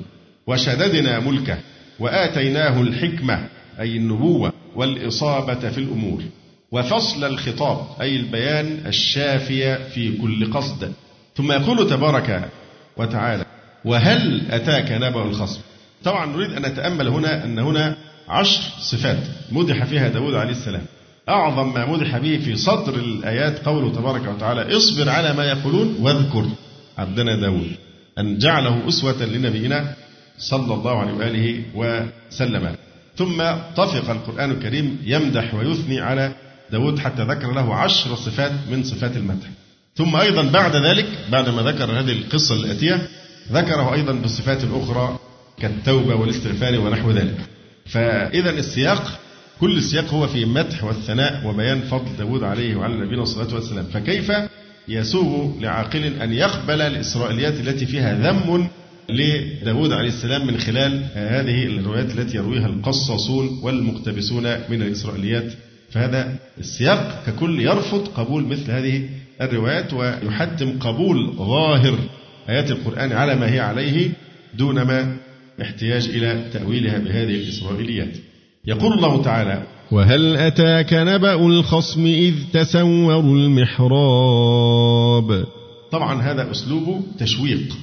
وشددنا ملكه وآتيناه الحكمة أي النبوة والإصابة في الأمور. وفصل الخطاب أي البيان الشافي في كل قصد. ثم يقول تبارك وتعالى وهل أتاك نبأ الخصم؟ طبعا نريد أن نتأمل هنا أن هنا عشر صفات مدح فيها داود عليه السلام. أعظم ما مدح به في صدر الآيات قوله تبارك وتعالى اصبر على ما يقولون واذكر. عبدنا داود أن جعله أسوة لنبينا صلى الله عليه وآله وسلم. ثم طفق القرآن الكريم يمدح ويثني على داود حتى ذكر له عشر صفات من صفات المدح. ثم أيضا بعد ذلك بعدما ذكر هذه القصة الآتية ذكره أيضا بصفات أخرى كالتوبة والاستغفار ونحو ذلك. فإذا السياق كل السياق هو في مدح والثناء وبيان فضل داود عليه وعلى نبينا الصلاة والسلام. فكيف يسوغ لعاقل أن يقبل الإسرائيليات التي فيها ذم لداود عليه السلام من خلال هذه الروايات التي يرويها القصاصون والمقتبسون من الإسرائيليات؟ فهذا السياق ككل يرفض قبول مثل هذه الروايات ويحتم قبول ظاهر آيات القرآن على ما هي عليه دون ما احتياج إلى تأويلها بهذه الإسرائيليات. يقول الله تعالى وهل أتاك نبأ الخصم إذ تسوروا المحراب؟ طبعا هذا أسلوب تشويق.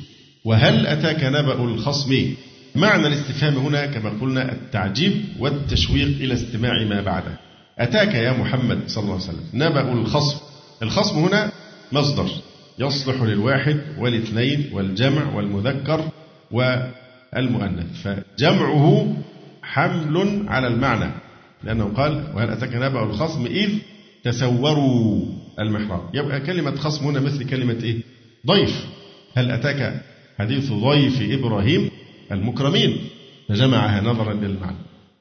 وهل أتاك نبأ الخصم؟ معنى الاستفهام هنا كما قلنا التعجيب والتشويق إلى استماع ما بعده. أتاك يا محمد صلى الله عليه وسلم نبأ الخصم. الخصم هنا مصدر يصلح للواحد والإثنين والجمع والمذكر والمؤنث. فجمعه حمل على المعنى لأنه قال وهل أتاك نبأ الخصم إذ تسوروا المحراب؟ يبقى كلمة خصم هنا مثل كلمة إيه؟ ضيف. هل أتاك حديث ضيف إبراهيم المكرمين؟ فجمعها نظرا للمعنى.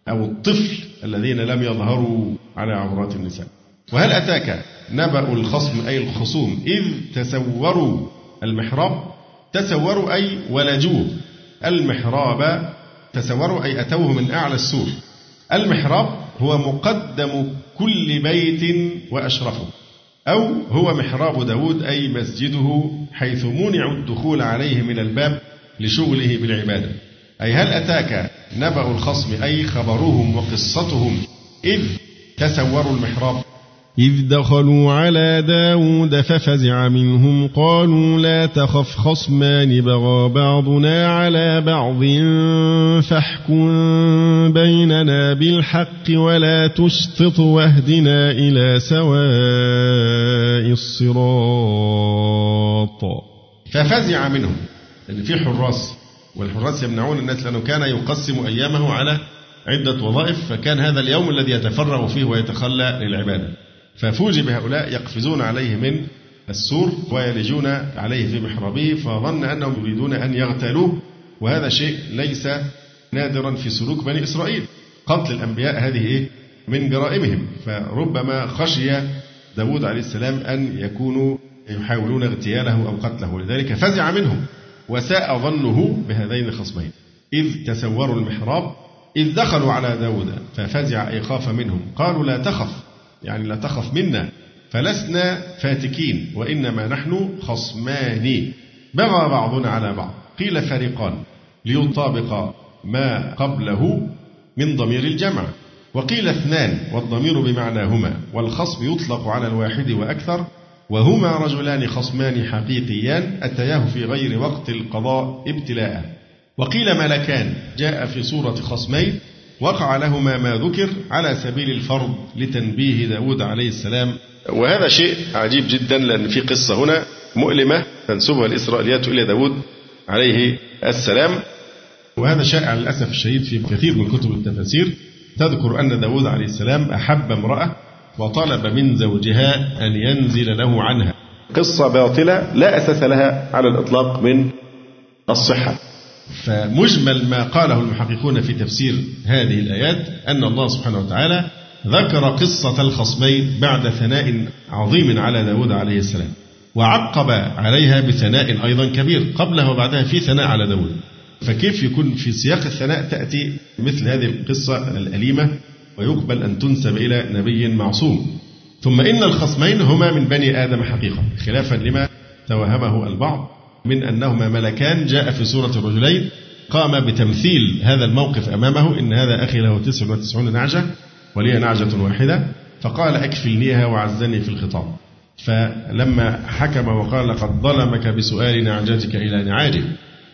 أو الطفل الذين لم يظهروا على عورات النساء. وهل أتاك نبأ الخصم أي الخصوم إذ تسوروا المحراب؟ تسوروا أي ولجوه. المحراب تسوروا أي أتوه من أعلى السور. المحراب هو مقدم كل بيت وأشرفه. أو هو محراب داود أي مسجده حيث منع الدخول عليه من الباب لشغله بالعبادة. أي هل أتاك نبأ الخصم أي خبرهم وقصتهم إذ تسوروا المحراب؟ إذ دخلوا على داود ففزع منهم قالوا لا تخف خصمان بغى بعضنا على بعض فاحكم بيننا بالحق ولا تشطط واهدنا إلى سواء الصراط. ففزع منهم. اللي في حراس والحراس يمنعون الناس لأنه كان يقسم أيامه على عدة وظائف فكان هذا اليوم الذي يتفرغ فيه ويتخلى للعبادة. ففوجئ بهؤلاء يقفزون عليه من السور ويلجون عليه في محرابه فظن أنهم يريدون أن يغتالوه وهذا شيء ليس نادرا في سلوك بني إسرائيل. قتل الأنبياء هذه إيه؟ من جرائمهم. فربما خشي داود عليه السلام أن يكونوا يحاولون اغتياله أو قتله ولذلك فزع منهم وساء ظنه بهذين الخصمين. إذ تسوروا المحراب إذ دخلوا على داود ففزع أي خاف منهم قالوا لا تخف يعني لا تخف منا فلسنا فاتكين وإنما نحن خصمان. بغى بعضنا على بعض. قيل فريقان ليطابق ما قبله من ضمير الجمع. وقيل اثنان والضمير بمعناهما والخصم يطلق على الواحد وأكثر وهما رجلان خصمان حقيقيان أتياه في غير وقت القضاء ابتلاء. وقيل ملكان جاء في صورة خصمين وقع لهما ما ذكر على سبيل الفرض لتنبيه داود عليه السلام. وهذا شيء عجيب جدا لأن في قصة هنا مؤلمة تنسبها الإسرائيليات إلى داود عليه السلام. وهذا شائع للأسف الشديد في كثير من كتب التفاسير. تذكر أن داود عليه السلام أحب امرأة وطلب من زوجها أن ينزل له عنها. قصة باطلة لا أساس لها على الإطلاق من الصحة. فمجمل ما قاله المحققون في تفسير هذه الآيات أن الله سبحانه وتعالى ذكر قصة الخصمين بعد ثناء عظيم على داود عليه السلام وعقب عليها بثناء أيضا كبير قبلها وبعدها في ثناء على داود. فكيف يكون في سياق الثناء تأتي مثل هذه القصة الأليمة ويقبل أن تنسب إلى نبي معصوم؟ ثم إن الخصمين هما من بني آدم حقيقة خلافا لما توهمه البعض من أنهما ملكان جاء في سورة الرجلين قام بتمثيل هذا الموقف أمامه إن هذا أخي له تسع وتسعون نعجة ولي نعجة واحدة فقال أكفلنيها وعزني في الخطاب. فلما حكم وقال لقد ظلمك بسؤال نعجتك إلى نعاجه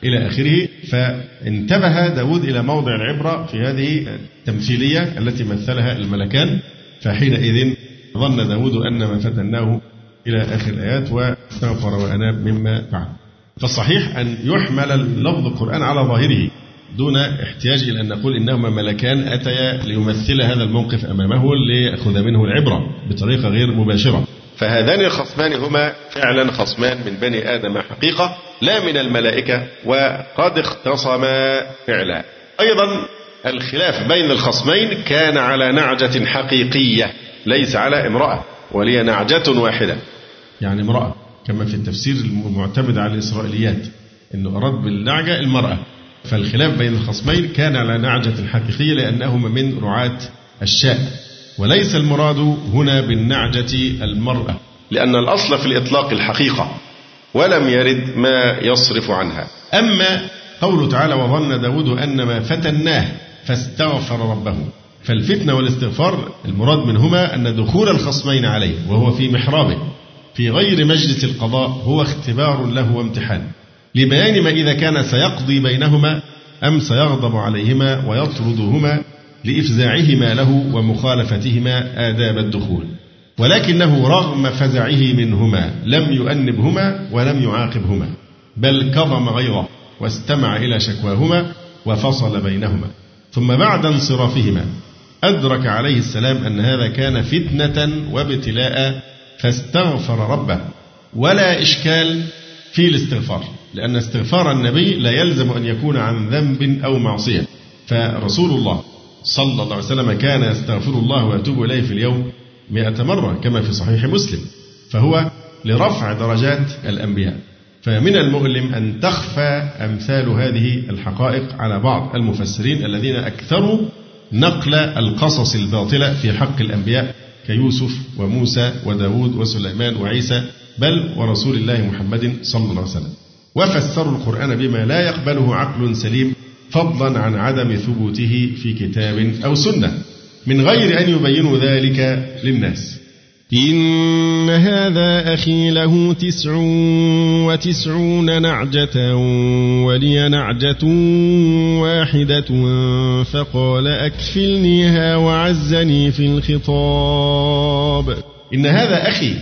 إلى آخره فانتبه داود إلى موضع العبرة في هذه التمثيلية التي مثلها الملكان فحينئذ ظن داود أن ما فتناه إلى آخر الآيات واستغفر وأناب مما فعل. فالصحيح أن يحمل لفظ القرآن على ظاهره دون احتياج إلى أن نقول إنهما ملكان. أتيا ليمثل هذا الموقف أمامه ليأخذ منه العبرة بطريقة غير مباشرة. فهذان الخصمان هما فعلا خصمان من بني آدم حقيقة لا من الملائكة وقد اختصما فعلا. أيضا الخلاف بين الخصمين كان على نعجة حقيقية ليس على امرأة ولي نعجة واحدة. يعني امرأة. كما في التفسير المعتمد على الإسرائيليات أنه أراد بالنعجة المرأة. فالخلاف بين الخصمين كان على نعجة حقيقية لأنهما من رعاة الشاء وليس المراد هنا بالنعجة المرأة. لأن الأصل في الإطلاق الحقيقة ولم يرد ما يصرف عنها. أما قوله تعالى وظن داود أن ما فتناه فاستغفر ربه. فالفتنة والاستغفار المراد منهما أن دخول الخصمين عليه وهو في محرابه. في غير مجلس القضاء هو اختبار له وامتحان لبيان ما إذا كان سيقضي بينهما أم سيغضب عليهما ويطردهما لإفزاعهما له ومخالفتهما آداب الدخول. ولكنه رغم فزعه منهما لم يؤنبهما ولم يعاقبهما بل كظم غيظه واستمع إلى شكواهما وفصل بينهما. ثم بعد انصرافهما أدرك عليه السلام أن هذا كان فتنة وابتلاء فاستغفر ربه. ولا إشكال في الاستغفار لأن استغفار النبي لا يلزم أن يكون عن ذنب أو معصية. فرسول الله صلى الله عليه وسلم كان يستغفر الله ويتوب إليه في اليوم مئة مرة كما في صحيح مسلم. فهو لرفع درجات الأنبياء. فمن المؤلم أن تخفى أمثال هذه الحقائق على بعض المفسرين الذين أكثروا نقل القصص الباطلة في حق الأنبياء. كيوسف وموسى وداود وسليمان وعيسى بل ورسول الله محمد صلى الله عليه وسلم. وفسروا القرآن بما لا يقبله عقل سليم فضلا عن عدم ثبوته في كتاب أو سنة من غير أن يبينوا ذلك للناس. إن هذا أخي له تسع وتسعون نعجة ولي نعجة واحدة فقال أكفلنيها وعزني في الخطاب. إن هذا أخي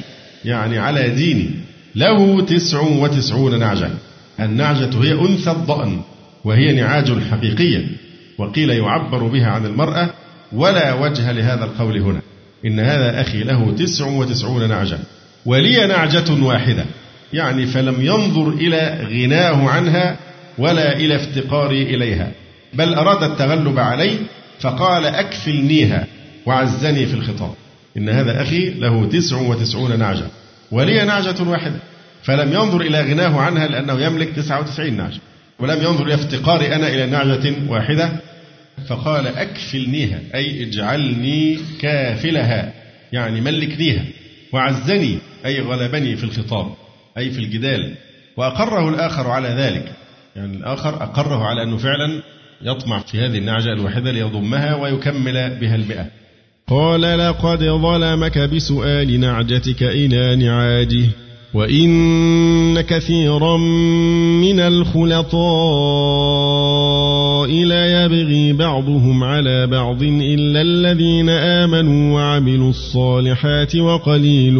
يعني على ديني له تسع وتسعون نعجة. النعجة هي أنثى الضأن وهي نعاج حقيقية وقيل يعبر بها عن المرأة ولا وجه لهذا القول هنا. إن هذا أخي له تسع وتسعون نعجة ولي نعجة واحدة يعني فلم ينظر إلى غناه عنها ولا إلى افتقاري إليها بل أراد التغلب علي فقال أكفلنيها وعزني في الخطاب. إن هذا أخي له تسع وتسعون نعجة ولي نعجة واحدة فلم ينظر إلى غناه عنها لأنه يملك تسعة وتسعين نعجة ولم ينظر إلى افتقاري أنا إلى نعجة واحدة فقال أكفلنيها أي اجعلني كافلها يعني ملكنيها وعزني أي غلبني في الخطاب أي في الجدال وأقره الآخر على ذلك. يعني الآخر أقره على أنه فعلا يطمع في هذه النعجة الواحدة ليضمها ويكمل بها المئة. قال لقد ظلمك بسؤال نعجتك إلى نعاجه وإن كثيرا من الخلطاء ليبغي بعضهم على بعض إلا الذين آمنوا وعملوا الصالحات وقليل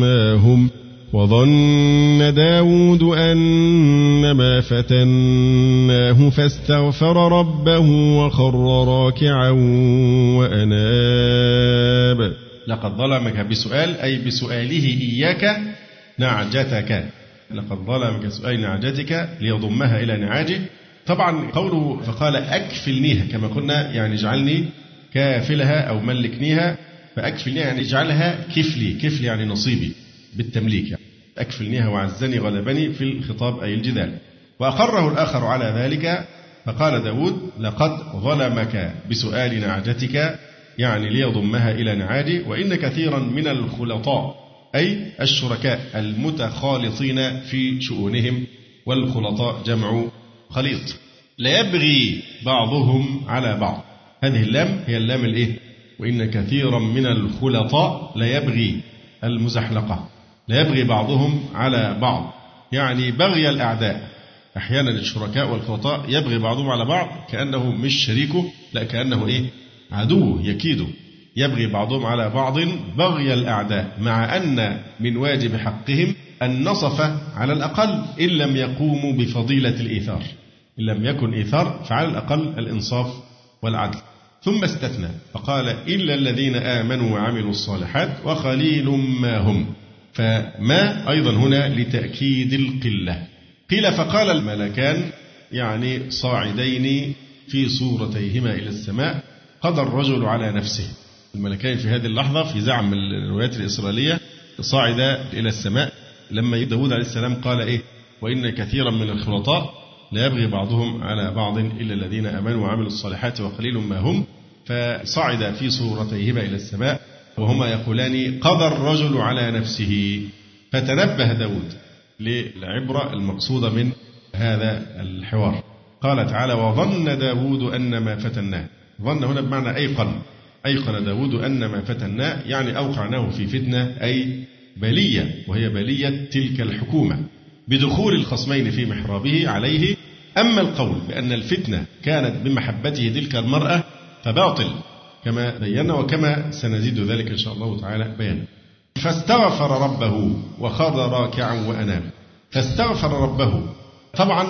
ما هم وظن داود أنما فتناه فاستغفر ربه وخر راكعا وأناب. لقد ظلمك بسؤال أي بسؤاله إياك نعجتك. لقد ظلمك سؤال نعجتك ليضمها إلى نعاجه. طبعا قوله فقال أكفلنيها كما قلنا يعني اجعلني كافلها أو ملكنيها فأكفلنيها يعني اجعلها كفلي كفلي يعني نصيبي بالتمليك. يعني أكفلنيها وعزني غلبني في الخطاب أي الجدال. وأقره الآخر على ذلك فقال داود لقد ظلمك بسؤال نعجتك يعني ليضمها إلى نعاجه وإن كثيرا من الخلطاء أي الشركاء المتخالطين في شؤونهم والخلطاء جمع خليط. لا يبغي بعضهم على بعض. هذه اللام هي اللام الإيه؟ وإن كثيرا من الخلطاء لا يبغي المزحلقة. لا يبغي بعضهم على بعض. يعني بغي الأعداء. أحيانا الشركاء والخلطاء يبغي بعضهم على بعض كأنه مش شريكه لا كأنه إيه؟ عدوه يكيده يبغي بعضهم على بعض بغي الأعداء مع أن من واجب حقهم النصف على الأقل إن لم يقوموا بفضيلة الإيثار. إن لم يكن إيثار فعلى الأقل الإنصاف والعدل. ثم استثنى فقال إلا الذين آمنوا وعملوا الصالحات وقليل ما هم. فما أيضا هنا لتأكيد القلة. قيل فقال الملكان يعني صاعدين في صورتيهما إلى السماء قضى الرجل على نفسه. الملكين في هذه اللحظة في زعم الروايات الإسرائيلية صعد إلى السماء لما داود عليه السلام قال إيه؟ وإن كثيرا من الخلطاء لا يبغي بعضهم على بعض إلا الذين آمنوا وعملوا الصالحات وقليل ما هم فصعد في صورتيهما إلى السماء وهما يقولان قضى الرجل على نفسه. فتنبه داود للعبرة المقصودة من هذا الحوار. قال تعالى وظن داود أن ما فتناه. ظن هنا بمعنى أيقن. أيقن داود أن ما فتناه يعني أوقعناه في فتنة أي بلية وهي بلية تلك الحكومة. بدخول الخصمين في محرابه عليه. أما القول بأن الفتنة كانت بمحبته تلك المرأة فباطل كما بينا وكما سنزيد ذلك إن شاء الله تعالى بيانا. فاستغفر ربه وخر راكعا وأناب فاستغفر ربه. طبعا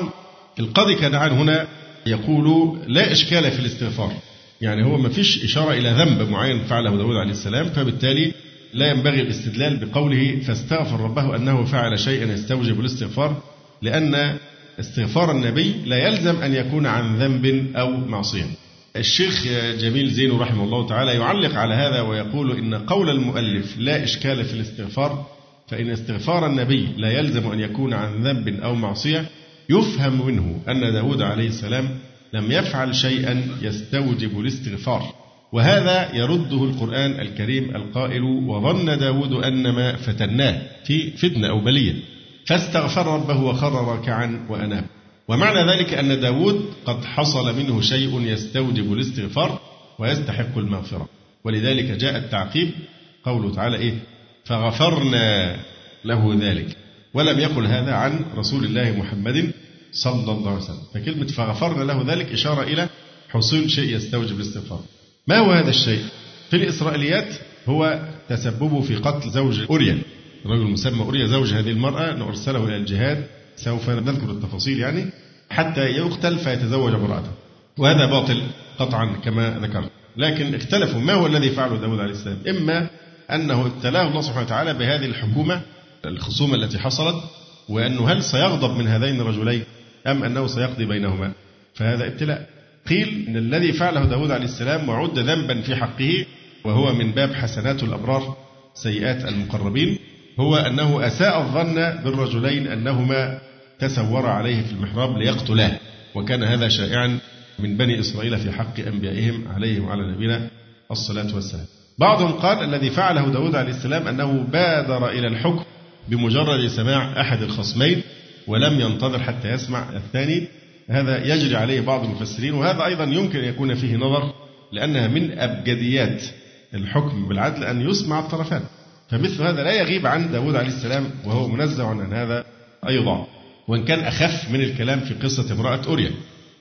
القاضي كنعان هنا يقول لا إشكال في الاستغفار. يعني هو ما فيش إشارة إلى ذنب معين فعله داود عليه السلام فبالتالي لا ينبغي الاستدلال بقوله فاستغفر ربه أنه فعل شيئا يستوجب الاستغفار لأن استغفار النبي لا يلزم أن يكون عن ذنب أو معصية. الشيخ جميل زين رحمه الله تعالى يعلق على هذا ويقول إن قول المؤلف لا إشكال في الاستغفار فإن استغفار النبي لا يلزم أن يكون عن ذنب أو معصية يفهم منه أن داود عليه السلام لم يفعل شيئا يستوجب الاستغفار. وهذا يرده القرآن الكريم القائل وظن داود أنما فتناه في فتنة أو بلية فاستغفر ربه وخر راكعا وأناب. ومعنى ذلك أن داود قد حصل منه شيء يستوجب الاستغفار ويستحق المغفرة. ولذلك جاء التعقيب قوله تعالى إيه؟ فغفرنا له ذلك. ولم يقل هذا عن رسول الله محمد صلى الله عليه وسلم. فكلمة فغفرنا له ذلك إشارة إلى حصول شيء يستوجب الاستغفار. ما هو هذا الشيء؟ في الإسرائيليات هو تسببه في قتل زوج أوريا رجل مسمى أوريا زوج هذه المرأة نرسله إلى الجهاد. سوف نذكر التفاصيل يعني حتى يقتل فيتزوج امرأته. وهذا باطل قطعا كما ذكرت لكن اختلفوا ما هو الذي فعله داود عليه السلام؟ إما أنه ابتلاه الله سبحانه وتعالى بهذه الحكومة الخصومة التي حصلت وأنه هل سيغضب من هذين الرجلين أم أنه سيقضي بينهما؟ فهذا ابتلاء. قيل إن الذي فعله داود عليه السلام وعد ذنبا في حقه وهو من باب حسنات الأبرار سيئات المقربين هو أنه أساء الظن بالرجلين أنهما تسور عليه في المحراب ليقتلاه وكان هذا شائعا من بني إسرائيل في حق أنبيائهم عليهم وعلى نبينا الصلاة والسلام. بعضهم قال الذي فعله داود عليه السلام أنه بادر إلى الحكم بمجرد سماع أحد الخصمين ولم ينتظر حتى يسمع الثاني هذا يجري عليه بعض المفسرين وهذا أيضا يمكن أن يكون فيه نظر لأنها من أبجديات الحكم بالعدل أن يسمع الطرفان. فمثل هذا لا يغيب عن داود عليه السلام وهو منزه عن هذا أيضا. وإن كان أخف من الكلام في قصة امرأة أوريا.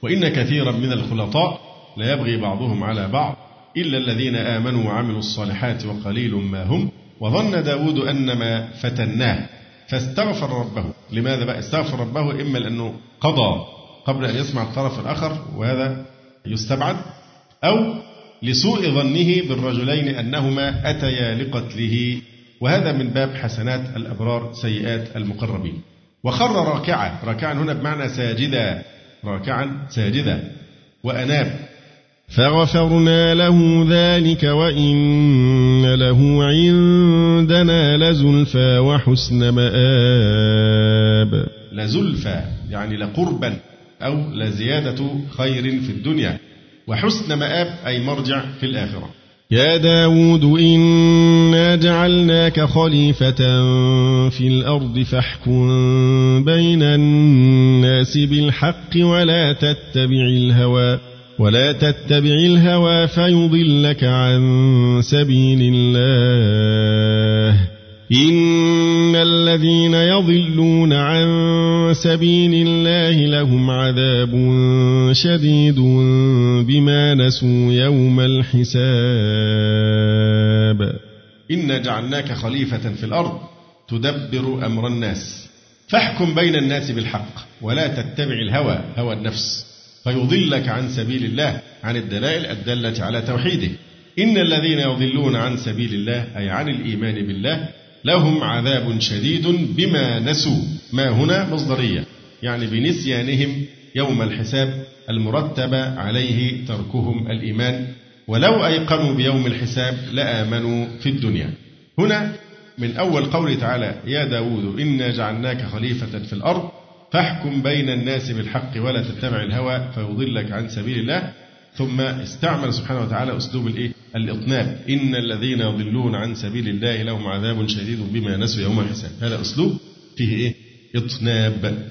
وإن كثيرا من الخلطاء لا يبغي بعضهم على بعض إلا الذين آمنوا وعملوا الصالحات وقليل ما هم. وظن داود أنما فتناه فاستغفر ربه. لماذا بقى؟ استغفر ربه إما لأنه قضى قبل أن يسمع الطرف الآخر وهذا يستبعد أو لسوء ظنه بالرجلين أنهما أتيا لقتله. وهذا من باب حسنات الأبرار سيئات المقربين. وخر راكعا راكعا هنا بمعنى ساجدا راكعا ساجدا وأناب. فغفرنا له ذلك وإن له عندنا لزلفى وحسن مآب. لزلفى يعني لقربا. أو لزيادة خير في الدنيا. وحسن مآب أي مرجع في الآخرة. يا داود إنا جعلناك خليفة في الأرض فاحكم بين الناس بالحق ولا تتبع الهوى ولا تتبع الهوى فيضلك عن سبيل الله. إن الذين يضلون عن سبيل الله لهم عذاب شديد بما نسوا يوم الحساب إنا جعلناك خليفة في الأرض تدبر أمر الناس فاحكم بين الناس بالحق ولا تتبع الهوى هوى النفس فيضلك عن سبيل الله عن الدلائل الدالة على توحيده إن الذين يضلون عن سبيل الله أي عن الإيمان بالله لهم عذاب شديد بما نسوا. ما هنا مصدرية يعني بنسيانهم يوم الحساب المرتب عليه تركهم الإيمان ولو أيقنوا بيوم الحساب لآمنوا في الدنيا. هنا من أول قوله تعالى يا داود إنا جعلناك خليفة في الأرض فاحكم بين الناس بالحق ولا تتبع الهوى فيضلك عن سبيل الله. ثم استعمل سبحانه وتعالى أسلوب الإيه؟ الإطناب إن الذين يضلون عن سبيل الله لهم عذاب شديد بما نسوا يوم الحساب. هذا أسلوب فيه إيه؟ إطناب.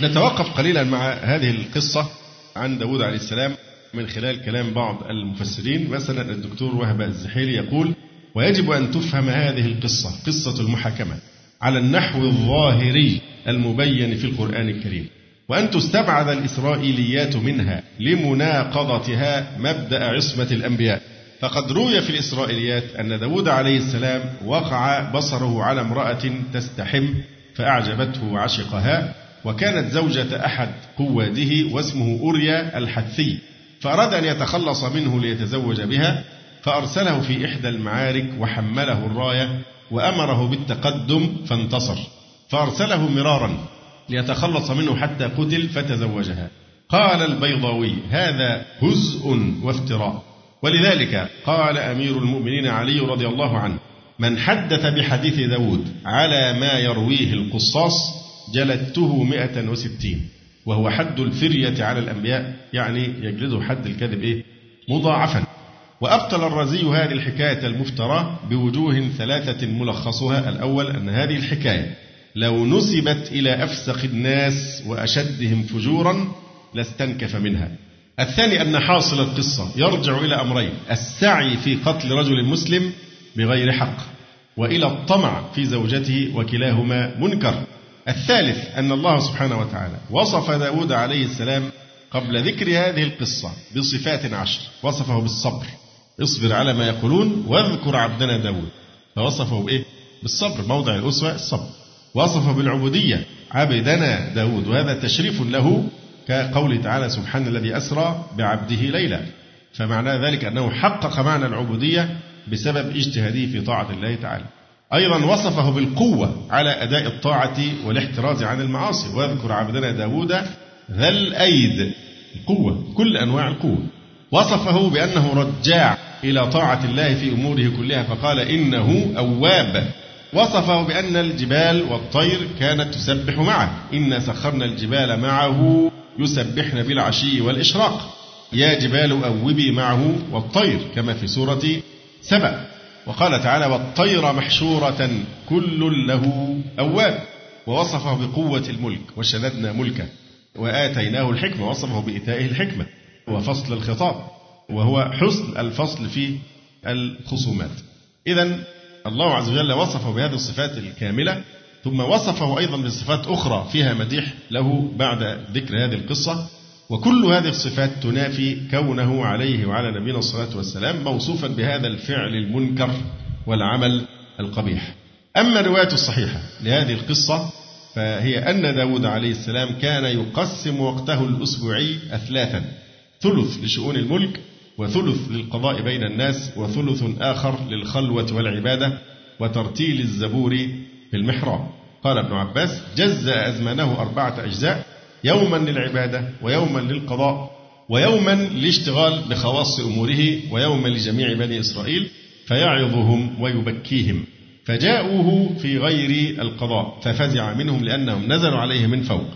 نتوقف قليلا مع هذه القصة عن داود عليه السلام من خلال كلام بعض المفسرين. مثلا الدكتور وهب الزحيلي يقول ويجب أن تفهم هذه القصة قصة المحاكمة على النحو الظاهري المبين في القرآن الكريم. وأن تستبعد الإسرائيليات منها لمناقضتها مبدأ عصمة الأنبياء. فقد روي في الإسرائيليات أن داود عليه السلام وقع بصره على امرأة تستحم فأعجبته وعشقها وكانت زوجة أحد قواده واسمه أوريا الحثي فأراد أن يتخلص منه ليتزوج بها فأرسله في إحدى المعارك وحمله الراية وأمره بالتقدم فانتصر فأرسله مرارا. ليتخلص منه حتى قتل فتزوجها. قال البيضاوي هذا هزء وافتراء. ولذلك قال أمير المؤمنين علي رضي الله عنه من حدث بحديث داود على ما يرويه القصاص جلدته مئة وستين وهو حد الفرية على الأنبياء. يعني يجلده حد الكذب إيه؟ مضاعفا. وأبطل الرزي هذه الحكاية المفترى بوجوه ثلاثة ملخصها. الأول أن هذه الحكاية لو نسبت إلى أفسق الناس وأشدهم فجورا لاستنكف منها. الثاني أن حاصل القصة يرجع إلى أمرين السعي في قتل رجل مسلم بغير حق وإلى الطمع في زوجته وكلاهما منكر. الثالث أن الله سبحانه وتعالى وصف داود عليه السلام قبل ذكر هذه القصة بصفات عشر وصفه بالصبر. اصبر على ما يقولون واذكر عبدنا داود. فوصفه بإيه؟ بالصبر موضع الأسوة الصبر. وصفه بالعبودية. عبدنا داود وهذا تشريف له كقوله تعالى سبحان الذي أسرى بعبده ليلا. فمعنى ذلك أنه حقق معنى العبودية بسبب اجتهاده في طاعة الله تعالى. أيضا وصفه بالقوة على أداء الطاعة والاحتراز عن المعاصي. واذكر عبدنا داود ذا الأيد القوة كل أنواع القوة. وصفه بأنه رجاع إلى طاعة الله في أموره كلها فقال إنه أواب. وصفه بأن الجبال والطير كانت تسبح معه. إنا سخرنا الجبال معه يسبحن بالعشي والإشراق. يا جبال أوبي معه والطير كما في سورة سبأ. وقال تعالى والطير محشورة كل له أواب. ووصفه بقوة الملك وشددنا ملكه. وآتيناه الحكمة وصفه بإيتائه الحكمة. وفصل الخطاب وهو حسن الفصل في الخصومات. إذا الله عز وجل وصفه بهذه الصفات الكاملة ثم وصفه أيضا بصفات أخرى فيها مديح له بعد ذكر هذه القصة وكل هذه الصفات تنافي كونه عليه وعلى نبينا الصلاة والسلام موصوفا بهذا الفعل المنكر والعمل القبيح. أما الرواية الصحيحة لهذه القصة فهي أن داود عليه السلام كان يقسم وقته الأسبوعي أثلاثا ثلث لشؤون الملك وثلث للقضاء بين الناس وثلث آخر للخلوة والعبادة وترتيل الزبور في المحراب. قال ابن عباس جزأ أزمانه أربعة أجزاء يوما للعبادة ويوما للقضاء ويوما للاشتغال بخواص أموره ويوما لجميع بني إسرائيل فيعظهم ويبكيهم. فجاءوه في غير القضاء ففزع منهم لأنهم نزلوا عليه من فوق.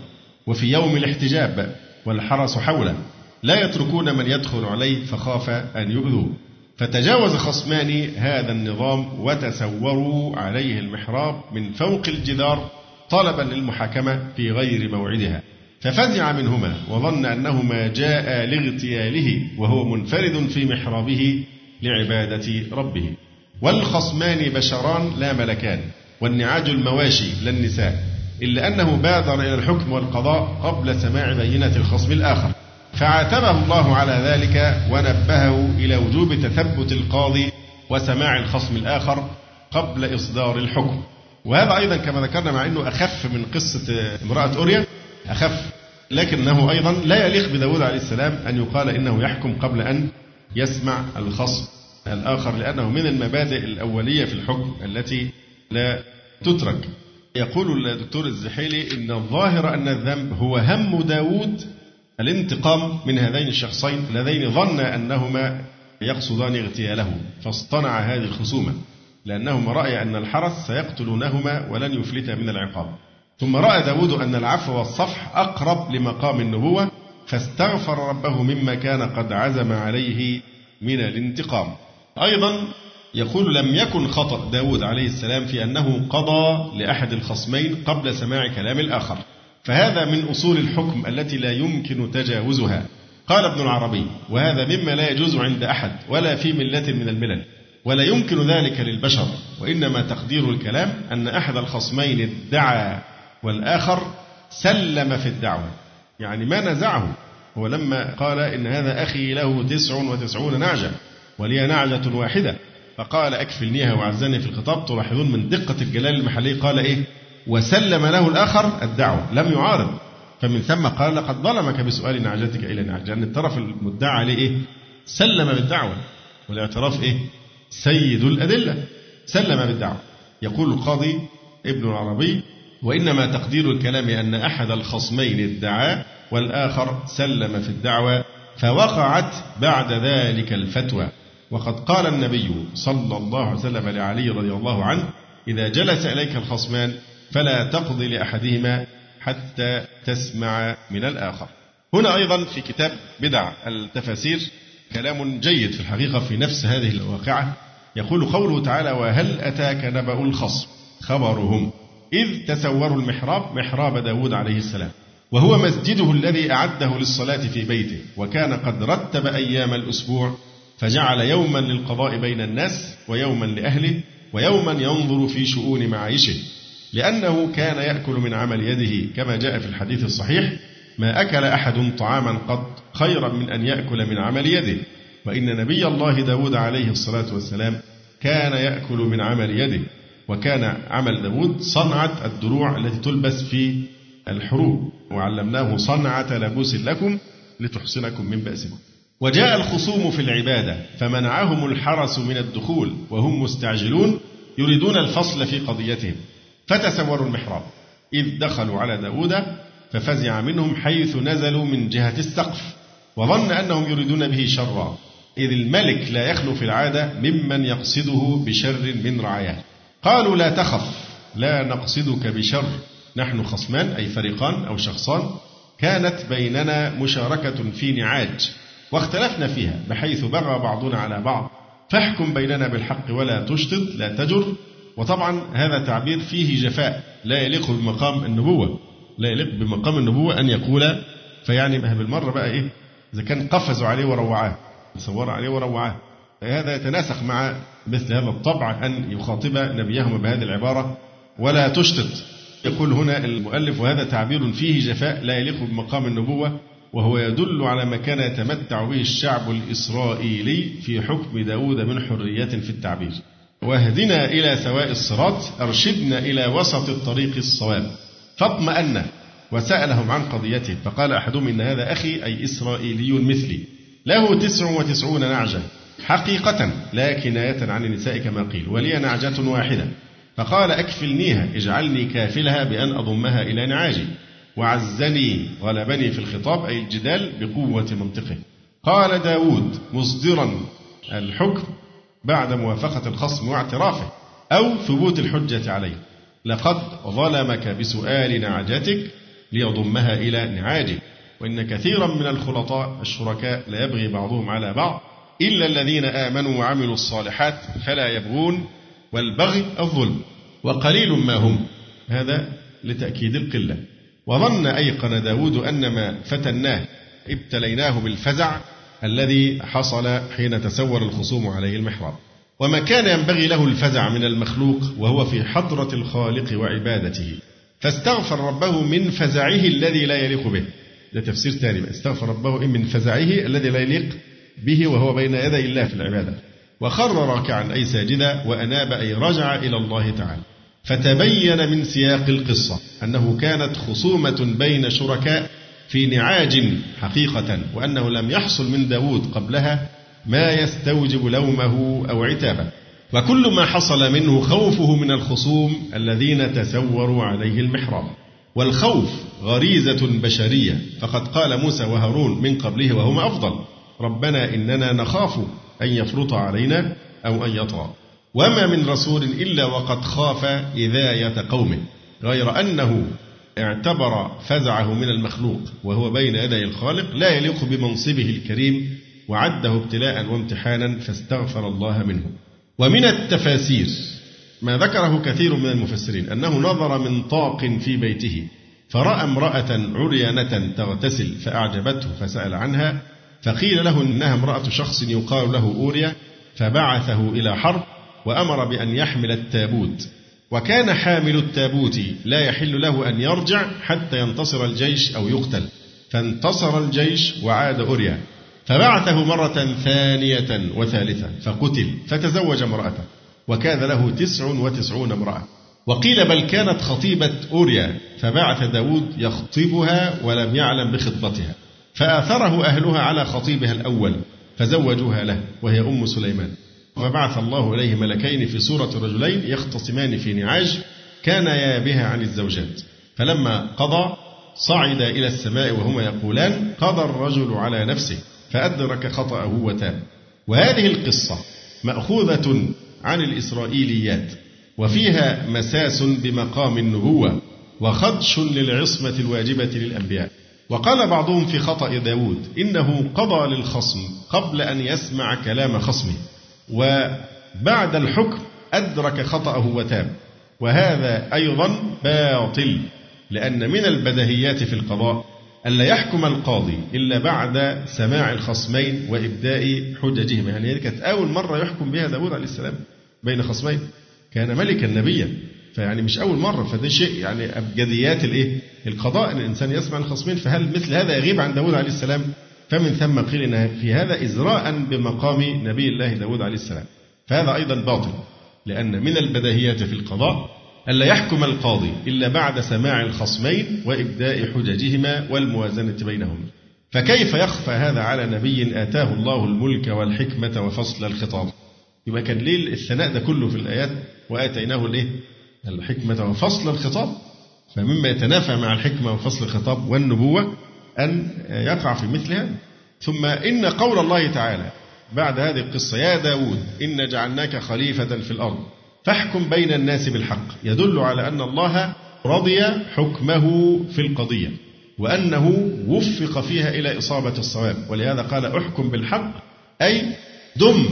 وفي يوم الاحتجاب والحرس حوله. لا يتركون من يدخل عليه فخاف أن يؤذوه. فتجاوز خصمان هذا النظام وتسوروا عليه المحراب من فوق الجدار طلبا للمحاكمة في غير موعدها. ففزع منهما وظن أنهما جاء لاغتياله وهو منفرد في محرابه لعبادة ربه. والخصمان بشران لا ملكان والنعاج المواشي لا النساء إلا أنه بادر إلى الحكم والقضاء قبل سماع بينة الخصم الآخر. فعاتبه الله على ذلك ونبهه إلى وجوب تثبت القاضي وسماع الخصم الآخر قبل إصدار الحكم. وهذا أيضا كما ذكرنا مع أنه أخف من قصة امرأة أوريا أخف لكنه أيضا لا يليق بداود عليه السلام أن يقال إنه يحكم قبل أن يسمع الخصم الآخر لأنه من المبادئ الأولية في الحكم التي لا تترك. يقول الدكتور الزحيلي إن الظاهر أن الذنب هو هم داود الانتقام من هذين الشخصين اللذين ظن أنهما يقصدان اغتياله فاصطنع هذه الخصومة لأنهما رأي أن الحرس سيقتلونهما ولن يفلت من العقاب. ثم رأى داود أن العفو والصفح أقرب لمقام النبوة فاستغفر ربه مما كان قد عزم عليه من الانتقام. أيضا يقول لم يكن خطأ داود عليه السلام في أنه قضى لأحد الخصمين قبل سماع كلام الآخر. فهذا من أصول الحكم التي لا يمكن تجاوزها. قال ابن العربي وهذا مما لا يجوز عند أحد ولا في ملة من الملل ولا يمكن ذلك للبشر وإنما تقدير الكلام أن أحد الخصمين ادعى والآخر سلم في الدعوة. يعني ما نزعه. هو لما قال إن هذا أخي له تسع وتسعون نعجة ولي نعجة واحدة فقال أكفلنيها وعزني في الخطاب تلاحظون من دقة الجلال المحلي قال إيه؟ وسلم له الآخر الدعوة لم يعارض. فمن ثم قال لقد ظلمك بسؤال نعجتك إلى نعجة. لأن الطرف المدعى عليه إيه؟ سلم بالدعوة. والاعتراف إيه؟ سيد الأدلة. سلم بالدعوة. يقول القاضي ابن العربي وإنما تقدير الكلام أن أحد الخصمين ادعى والآخر سلم في الدعوة فوقعت بعد ذلك الفتوى. وقد قال النبي صلى الله عليه وسلم لعلي رضي الله عنه إذا جلس إليك الخصمان فلا تقضي لأحدهما حتى تسمع من الآخر. هنا أيضا في كتاب بدع التفاسير كلام جيد في الحقيقة في نفس هذه الواقعة. يقول قوله تعالى وهل أتاك نبأ الخصم؟ خبرهم. إذ تسوروا المحراب محراب داود عليه السلام. وهو مسجده الذي أعده للصلاة في بيته. وكان قد رتب أيام الأسبوع فجعل يوما للقضاء بين الناس ويوما لأهله ويوما ينظر في شؤون معايشه. لأنه كان يأكل من عمل يده كما جاء في الحديث الصحيح ما أكل أحد طعاما قط خيرا من أن يأكل من عمل يده. وإن نبي الله داود عليه الصلاة والسلام كان يأكل من عمل يده وكان عمل داود صنعة الدروع التي تلبس في الحروب وعلمناه صنعة لبوس لكم لتحصنكم من بأسكم. وجاء الخصوم في العبادة فمنعهم الحرس من الدخول وهم مستعجلون يريدون الفصل في قضيتهم. فتسوروا المحراب. إذ دخلوا على داود ففزع منهم حيث نزلوا من جهة السقف وظن أنهم يريدون به شرا. إذ الملك لا يخلو في العادة ممن يقصده بشر من رعاياه. قالوا لا تخف لا نقصدك بشر. نحن خصمان أي فريقان أو شخصان. كانت بيننا مشاركة في نعاج واختلفنا فيها بحيث بغى بعضنا على بعض. فاحكم بيننا بالحق ولا تشطط لا تجر. وطبعا هذا تعبير فيه جفاء. لا يليق بمقام النبوة. لا يليق بمقام النبوة أن يقول فيعني بالمرة بقى إيه؟ إذا كان قفزوا عليه وروعاه صور عليه وروعاه. هذا يتناسق مع مثل هذا الطبع أن يخاطب نبيهما بهذه العبارة ولا تشتت. يقول هنا المؤلف وهذا تعبير فيه جفاء لا يليق بمقام النبوة وهو يدل على ما كان يتمتع به الشعب الإسرائيلي في حكم داود من حرية في التعبير. واهدنا إلى سواء الصراط أرشدنا إلى وسط الطريق الصواب. فاطمأن وسألهم عن قضيته فقال أحدهم إن هذا أخي أي إسرائيلي مثلي. له تسع وتسعون نعجة حقيقة لا كناية عن النساء كما قيل ولي نعجة واحدة. فقال أكفلنيها اجعلني كافلها بأن أضمها إلى نعاجي. وعزني غلبني في الخطاب أي الجدال بقوة منطقه. قال داود مصدرا الحكم بعد موافقة الخصم واعترافه أو ثبوت الحجة عليه. لقد ظلمك بسؤال نعجتك ليضمها إلى نعاجه. وإن كثيرا من الخلطاء الشركاء لا يبغي بعضهم على بعض إلا الذين آمنوا وعملوا الصالحات فلا يبغون والبغي الظلم. وقليل ما هم. هذا لتأكيد القلة. وظن أيقن داود أن ما فتناه ابتليناه بالفزع الذي حصل حين تسور الخصوم عليه المحراب. وما كان ينبغي له الفزع من المخلوق وهو في حضرة الخالق وعبادته. فاستغفر ربه من فزعه الذي لا يليق به. ده تفسير ثاني استغفر ربه من فزعه الذي لا يليق به وهو بين يدي الله في العبادة. وخر راكعا أي ساجدا وأناب أي رجع إلى الله تعالى. فتبين من سياق القصة أنه كانت خصومة بين شركاء في نعاج حقيقة وأنه لم يحصل من داود قبلها ما يستوجب لومه أو عتابه. وكل ما حصل منه خوفه من الخصوم الذين تسوروا عليه المحراب. والخوف غريزة بشرية. فقد قال موسى وهارون من قبله وهما أفضل. ربنا إننا نخاف أن يفرط علينا أو أن يطغى. وما من رسول إلا وقد خاف إذاية قومه. غير أنه اعتبر فزعه من المخلوق وهو بين يدي الخالق لا يليق بمنصبه الكريم وعده ابتلاء وامتحانا فاستغفر الله منه. ومن التفاسير ما ذكره كثير من المفسرين أنه نظر من طاق في بيته فرأى امرأة عريانة تغتسل فأعجبته فسأل عنها فقيل له إنها امرأة شخص يقال له أوريا فبعثه إلى حرب وأمر بأن يحمل التابوت. وكان حامل التابوت لا يحل له أن يرجع حتى ينتصر الجيش أو يقتل. فانتصر الجيش وعاد أوريا فبعثه مرة ثانية وثالثة فقتل فتزوج امرأته وكان له تسع وتسعون امرأة. وقيل بل كانت خطيبة أوريا فبعث داود يخطبها ولم يعلم بخطبتها. فآثره أهلها على خطيبها الأول فزوجوها له وهي أم سليمان. وبعث الله إليه ملكين في صورة رجلين يختصمان في نعاج كانا بها عن الزوجات. فلما قضى صعد إلى السماء وهما يقولان قضى الرجل على نفسه فأدرك خطأه وتاب. وهذه القصة مأخوذة عن الإسرائيليات وفيها مساس بمقام النبوة وخدش للعصمة الواجبة للأنبياء. وقال بعضهم في خطأ داود إنه قضى للخصم قبل أن يسمع كلام خصمه. وبعد الحكم أدرك خطأه وتاب وهذا أيضا باطل لأن من البدهيات في القضاء ألا يحكم القاضي إلا بعد سماع الخصمين وإبداء حججهما يعني هذه كانت أول مرة يحكم بها داود عليه السلام بين خصمين كان ملكا نبيا فيعني مش أول مرة فده شيء يعني أبجديات الإيه؟ القضاء أن الإنسان يسمع الخصمين فهل مثل هذا يغيب عن داود عليه السلام؟ فمن ثم قيل إن في هذا إزراء بمقام نبي الله داود عليه السلام. فهذا أيضا باطل لأن من البديهيات في القضاء ألا يحكم القاضي إلا بعد سماع الخصمين وإبداء حججهما والموازنة بينهم. فكيف يخفى هذا على نبي آتاه الله الملك والحكمة وفصل الخطاب؟ يبقى كان ليه الثناء ده كله في الآيات وآتيناه الإيه الحكمة وفصل الخطاب. فمما يتنافى مع الحكمة وفصل الخطاب والنبوة أن يقع في مثل هذا ثم إن قول الله تعالى بعد هذه القصة يا داود إن جعلناك خليفة في الأرض فاحكم بين الناس بالحق. يدل على أن الله رضي حكمه في القضية وأنه وفق فيها إلى إصابة الصواب. ولهذا قال احكم بالحق أي دم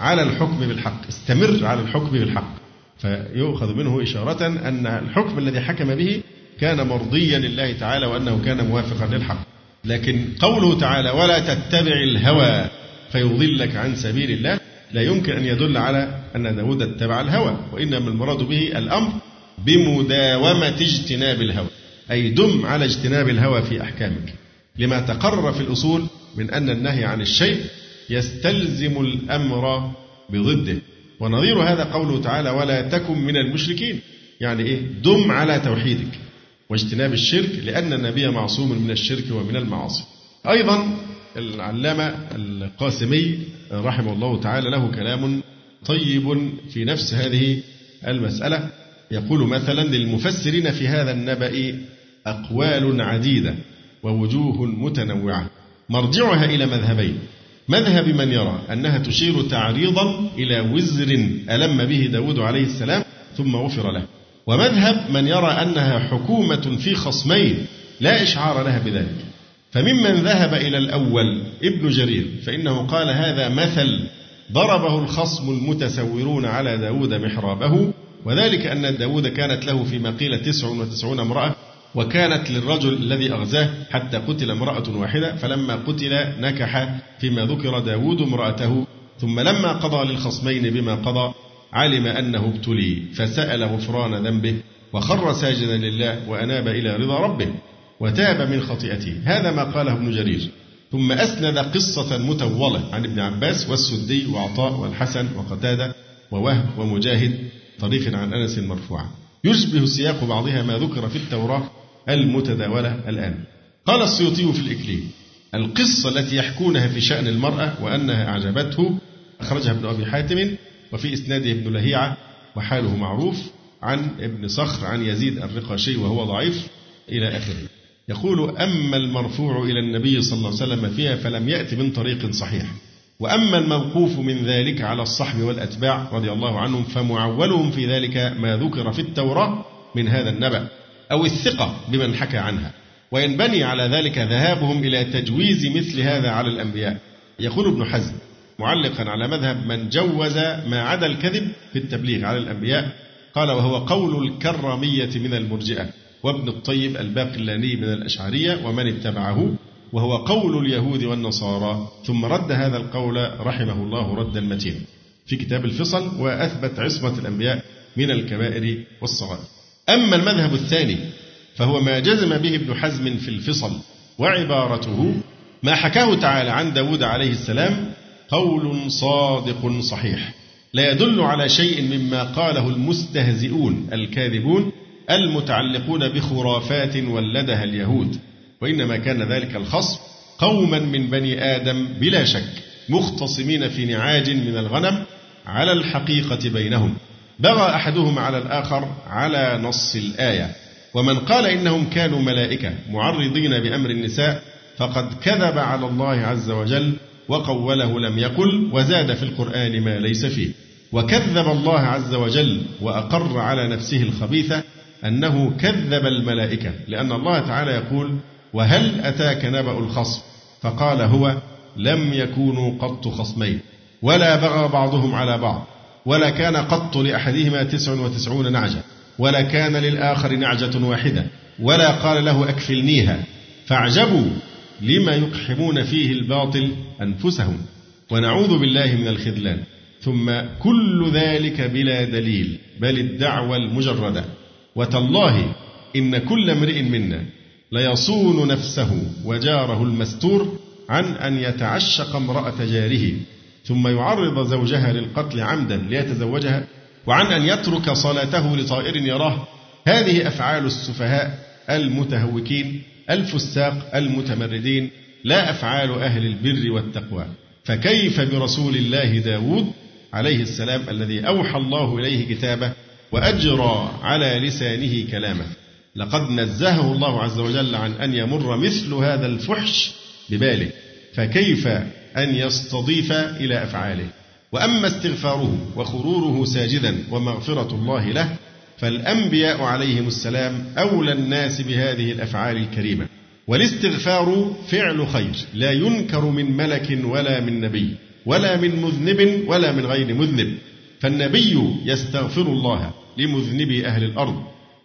على الحكم بالحق استمر على الحكم بالحق. فيؤخذ منه إشارة أن الحكم الذي حكم به كان مرضيا لله تعالى وأنه كان موافقا للحق. لكن قوله تعالى ولا تتبع الهوى فيضلك عن سبيل الله لا يمكن أن يدل على أن داود اتبع الهوى وإنما المراد به الأمر بمداومة اجتناب الهوى أي دم على اجتناب الهوى في أحكامك. لما تقرر في الأصول من أن النهي عن الشيء يستلزم الأمر بضده. ونظير هذا قوله تعالى ولا تكن من المشركين يعني إيه؟ دم على توحيدك. واجتناب الشرك لأن النبي معصوم من الشرك ومن المعاصي. أيضا العلامة القاسمي رحمه الله تعالى له كلام طيب في نفس هذه المسألة. يقول مثلا للمفسرين في هذا النبأ أقوال عديدة ووجوه متنوعة. مرجعها إلى مذهبين. مذهب من يرى أنها تشير تعريضا إلى وزر ألم به داود عليه السلام ثم غفر له. ومذهب من يرى أنها حكومة في خصمين لا إشعار لها بذلك. فممن ذهب إلى الأول ابن جرير فإنه قال هذا مثل ضربه الخصم المتسورون على داود محرابه وذلك أن داود كانت له فيما قيل تسع وتسعون امرأة وكانت للرجل الذي أغزاه حتى قتل امرأة واحدة فلما قتل نكح فيما ذكر داود امرأته ثم لما قضى للخصمين بما قضى علم أنه ابتلي فسأل غفران ذنبه وخر ساجدا لله وأناب إلى رضا ربه وتاب من خطيئته. هذا ما قاله ابن جرير. ثم أسند قصة متولة عن ابن عباس والسدي وعطاء والحسن وقتادة ووهب ومجاهد طريق عن أنس مرفوعا يشبه سياق بعضها ما ذكر في التوراة المتداولة الآن. قال السيوطي في الإكليل القصة التي يحكونها في شأن المرأة وأنها أعجبته أخرجها ابن أبي حاتم وفي إسناده ابن لهيعة وحاله معروف عن ابن صخر عن يزيد الرقاشي وهو ضعيف إلى آخره. يقول أما المرفوع إلى النبي صلى الله عليه وسلم فيها فلم يأتي من طريق صحيح. وأما الموقوف من ذلك على الصحب والأتباع رضي الله عنهم فمعولهم في ذلك ما ذكر في التوراة من هذا النبأ أو الثقة بمن حكى عنها. وينبني على ذلك ذهابهم إلى تجويز مثل هذا على الأنبياء. يقول ابن حزم معلقا على مذهب من جوز ما عدا الكذب في التبليغ على الأنبياء. قال وهو قول الكرامية من المرجئة. وابن الطيب الباقلاني من الأشعرية ومن اتبعه. وهو قول اليهود والنصارى. ثم رد هذا القول رحمه الله ردا متينا في كتاب الفصل وأثبت عصمة الأنبياء من الكبائر والصغائر. أما المذهب الثاني فهو ما جزم به ابن حزم في الفصل وعبارته ما حكاه تعالى عن داود عليه السلام قول صادق صحيح. لا يدل على شيء مما قاله المستهزئون الكاذبون المتعلقون بخرافات ولدها اليهود وإنما كان ذلك الخصم قوما من بني آدم بلا شك مختصمين في نعاج من الغنم على الحقيقة بينهم. بغى أحدهم على الآخر على نص الآية. ومن قال إنهم كانوا ملائكة معرضين بأمر النساء فقد كذب على الله عز وجل وقوله لم يقل وزاد في القرآن ما ليس فيه. وكذب الله عز وجل وأقر على نفسه الخبيثة أنه كذب الملائكة لأن الله تعالى يقول وهل أتاك نبأ الخصم؟ فقال هو لم يكونوا قط خصمين ولا بغى بعضهم على بعض ولا كان قط لأحدهما تسع وتسعون نعجة ولا كان للآخر نعجة واحدة ولا قال له أكفلنيها فاعجبوا لما يقحمون فيه الباطل أنفسهم ونعوذ بالله من الخذلان. ثم كل ذلك بلا دليل بل الدعوة المجردة. وتالله إن كل امرئ منا ليصون نفسه وجاره المستور عن أن يتعشق امرأة جاره ثم يعرض زوجها للقتل عمدا ليتزوجها وعن أن يترك صلاته لطائر يراه. هذه أفعال السفهاء المتهوكين. الفساق المتمردين لا أفعال أهل البر والتقوى. فكيف برسول الله داود عليه السلام الذي أوحى الله إليه كتابه وأجرى على لسانه كلامه؟ لقد نزهه الله عز وجل عن أن يمر مثل هذا الفحش بباله. فكيف أن يستضيف إلى أفعاله؟ وأما استغفاره وخروره ساجدا ومغفرة الله له فالأنبياء عليهم السلام أولى الناس بهذه الأفعال الكريمة. والاستغفار فعل خير لا ينكر من ملك ولا من نبي ولا من مذنب ولا من غير مذنب. فالنبي يستغفر الله لمذنبي أهل الأرض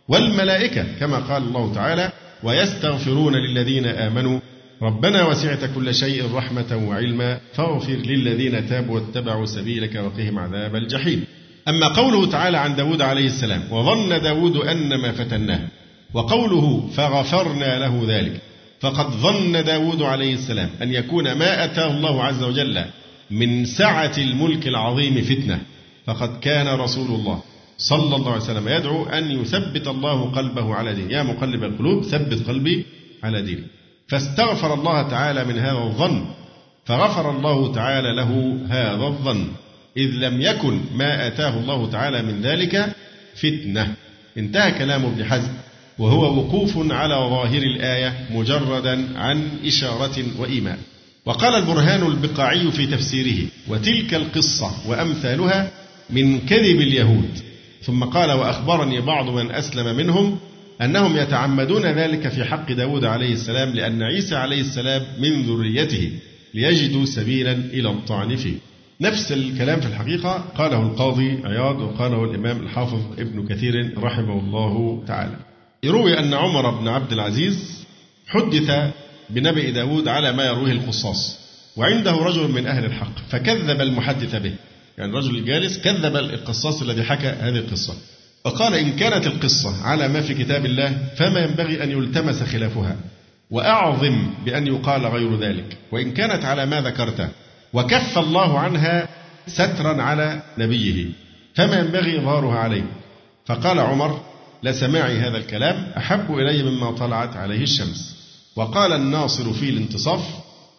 والملائكة كما قال الله تعالى ويستغفرون للذين آمنوا. ربنا وسعت كل شيء رحمة وعلما فاغفر للذين تابوا واتبعوا سبيلك وقهم عذاب الجحيم. أما قوله تعالى عن داود عليه السلام وظن داود أن ما فتناه وقوله فغفرنا له ذلك فقد ظن داود عليه السلام أن يكون ما أتاه الله عز وجل من سعة الملك العظيم فتنة. فقد كان رسول الله صلى الله عليه وسلم يدعو أن يثبت الله قلبه على دينه. يا مقلب القلوب ثبت قلبي على دينه فاستغفر الله تعالى من هذا الظن فغفر الله تعالى له هذا الظن. إذ لم يكن ما آتاه الله تعالى من ذلك فتنة. انتهى كلام ابن حزم وهو وقوف على ظاهر الآية مجردا عن إشارة وإيمان. وقال البرهان البقاعي في تفسيره وتلك القصة وأمثالها من كذب اليهود ثم قال وأخبرني بعض من أسلم منهم أنهم يتعمدون ذلك في حق داود عليه السلام لأن عيسى عليه السلام من ذريته ليجدوا سبيلا إلى الطعن فيه نفس الكلام في الحقيقة قاله القاضي عياض وقاله الإمام الحافظ ابن كثير رحمه الله تعالى. يروي أن عمر بن عبد العزيز حدث بنبأ داود على ما يرويه القصاص وعنده رجل من أهل الحق فكذب المحدث به. يعني الرجل الجالس كذب القصاص الذي حكى هذه القصة. فقال إن كانت القصة على ما في كتاب الله فما ينبغي أن يلتمس خلافها وأعظم بأن يقال غير ذلك. وإن كانت على ما ذكرته وكف الله عنها سترا على نبيه فما ينبغي إظهارها عليه. فقال عمر لسماعي هذا الكلام أحب إلي مما طلعت عليه الشمس. وقال الناصر في الانتصاف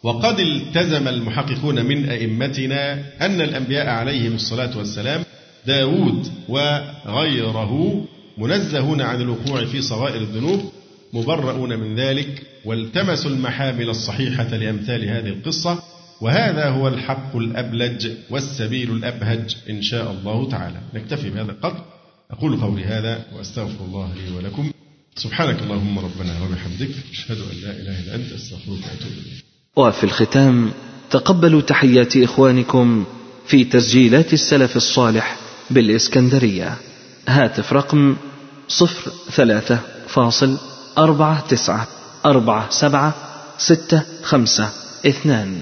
وقد التزم المحققون من أئمتنا أن الأنبياء عليهم الصلاة والسلام داود وغيره منزهون عن الوقوع في صغائر الذنوب مبرؤون من ذلك والتمسوا المحامل الصحيحة لأمثال هذه القصة وهذا هو الحق الأبلج والسبيل الأبهج إن شاء الله تعالى. نكتفي بهذا القدر. أقول قولي هذا وأستغفر الله لي ولكم. سبحانك اللهم ربنا وبحمدك. أشهد أن لا إله إلا أنت. أستغفرك وأتوب إليك. وفي الختام تقبلوا تحيات إخوانكم في تسجيلات السلف الصالح بالإسكندرية. هاتف رقم صفر ثلاثة فاصل أربعة تسعة أربعة سبعة ستة خمسة اثنان.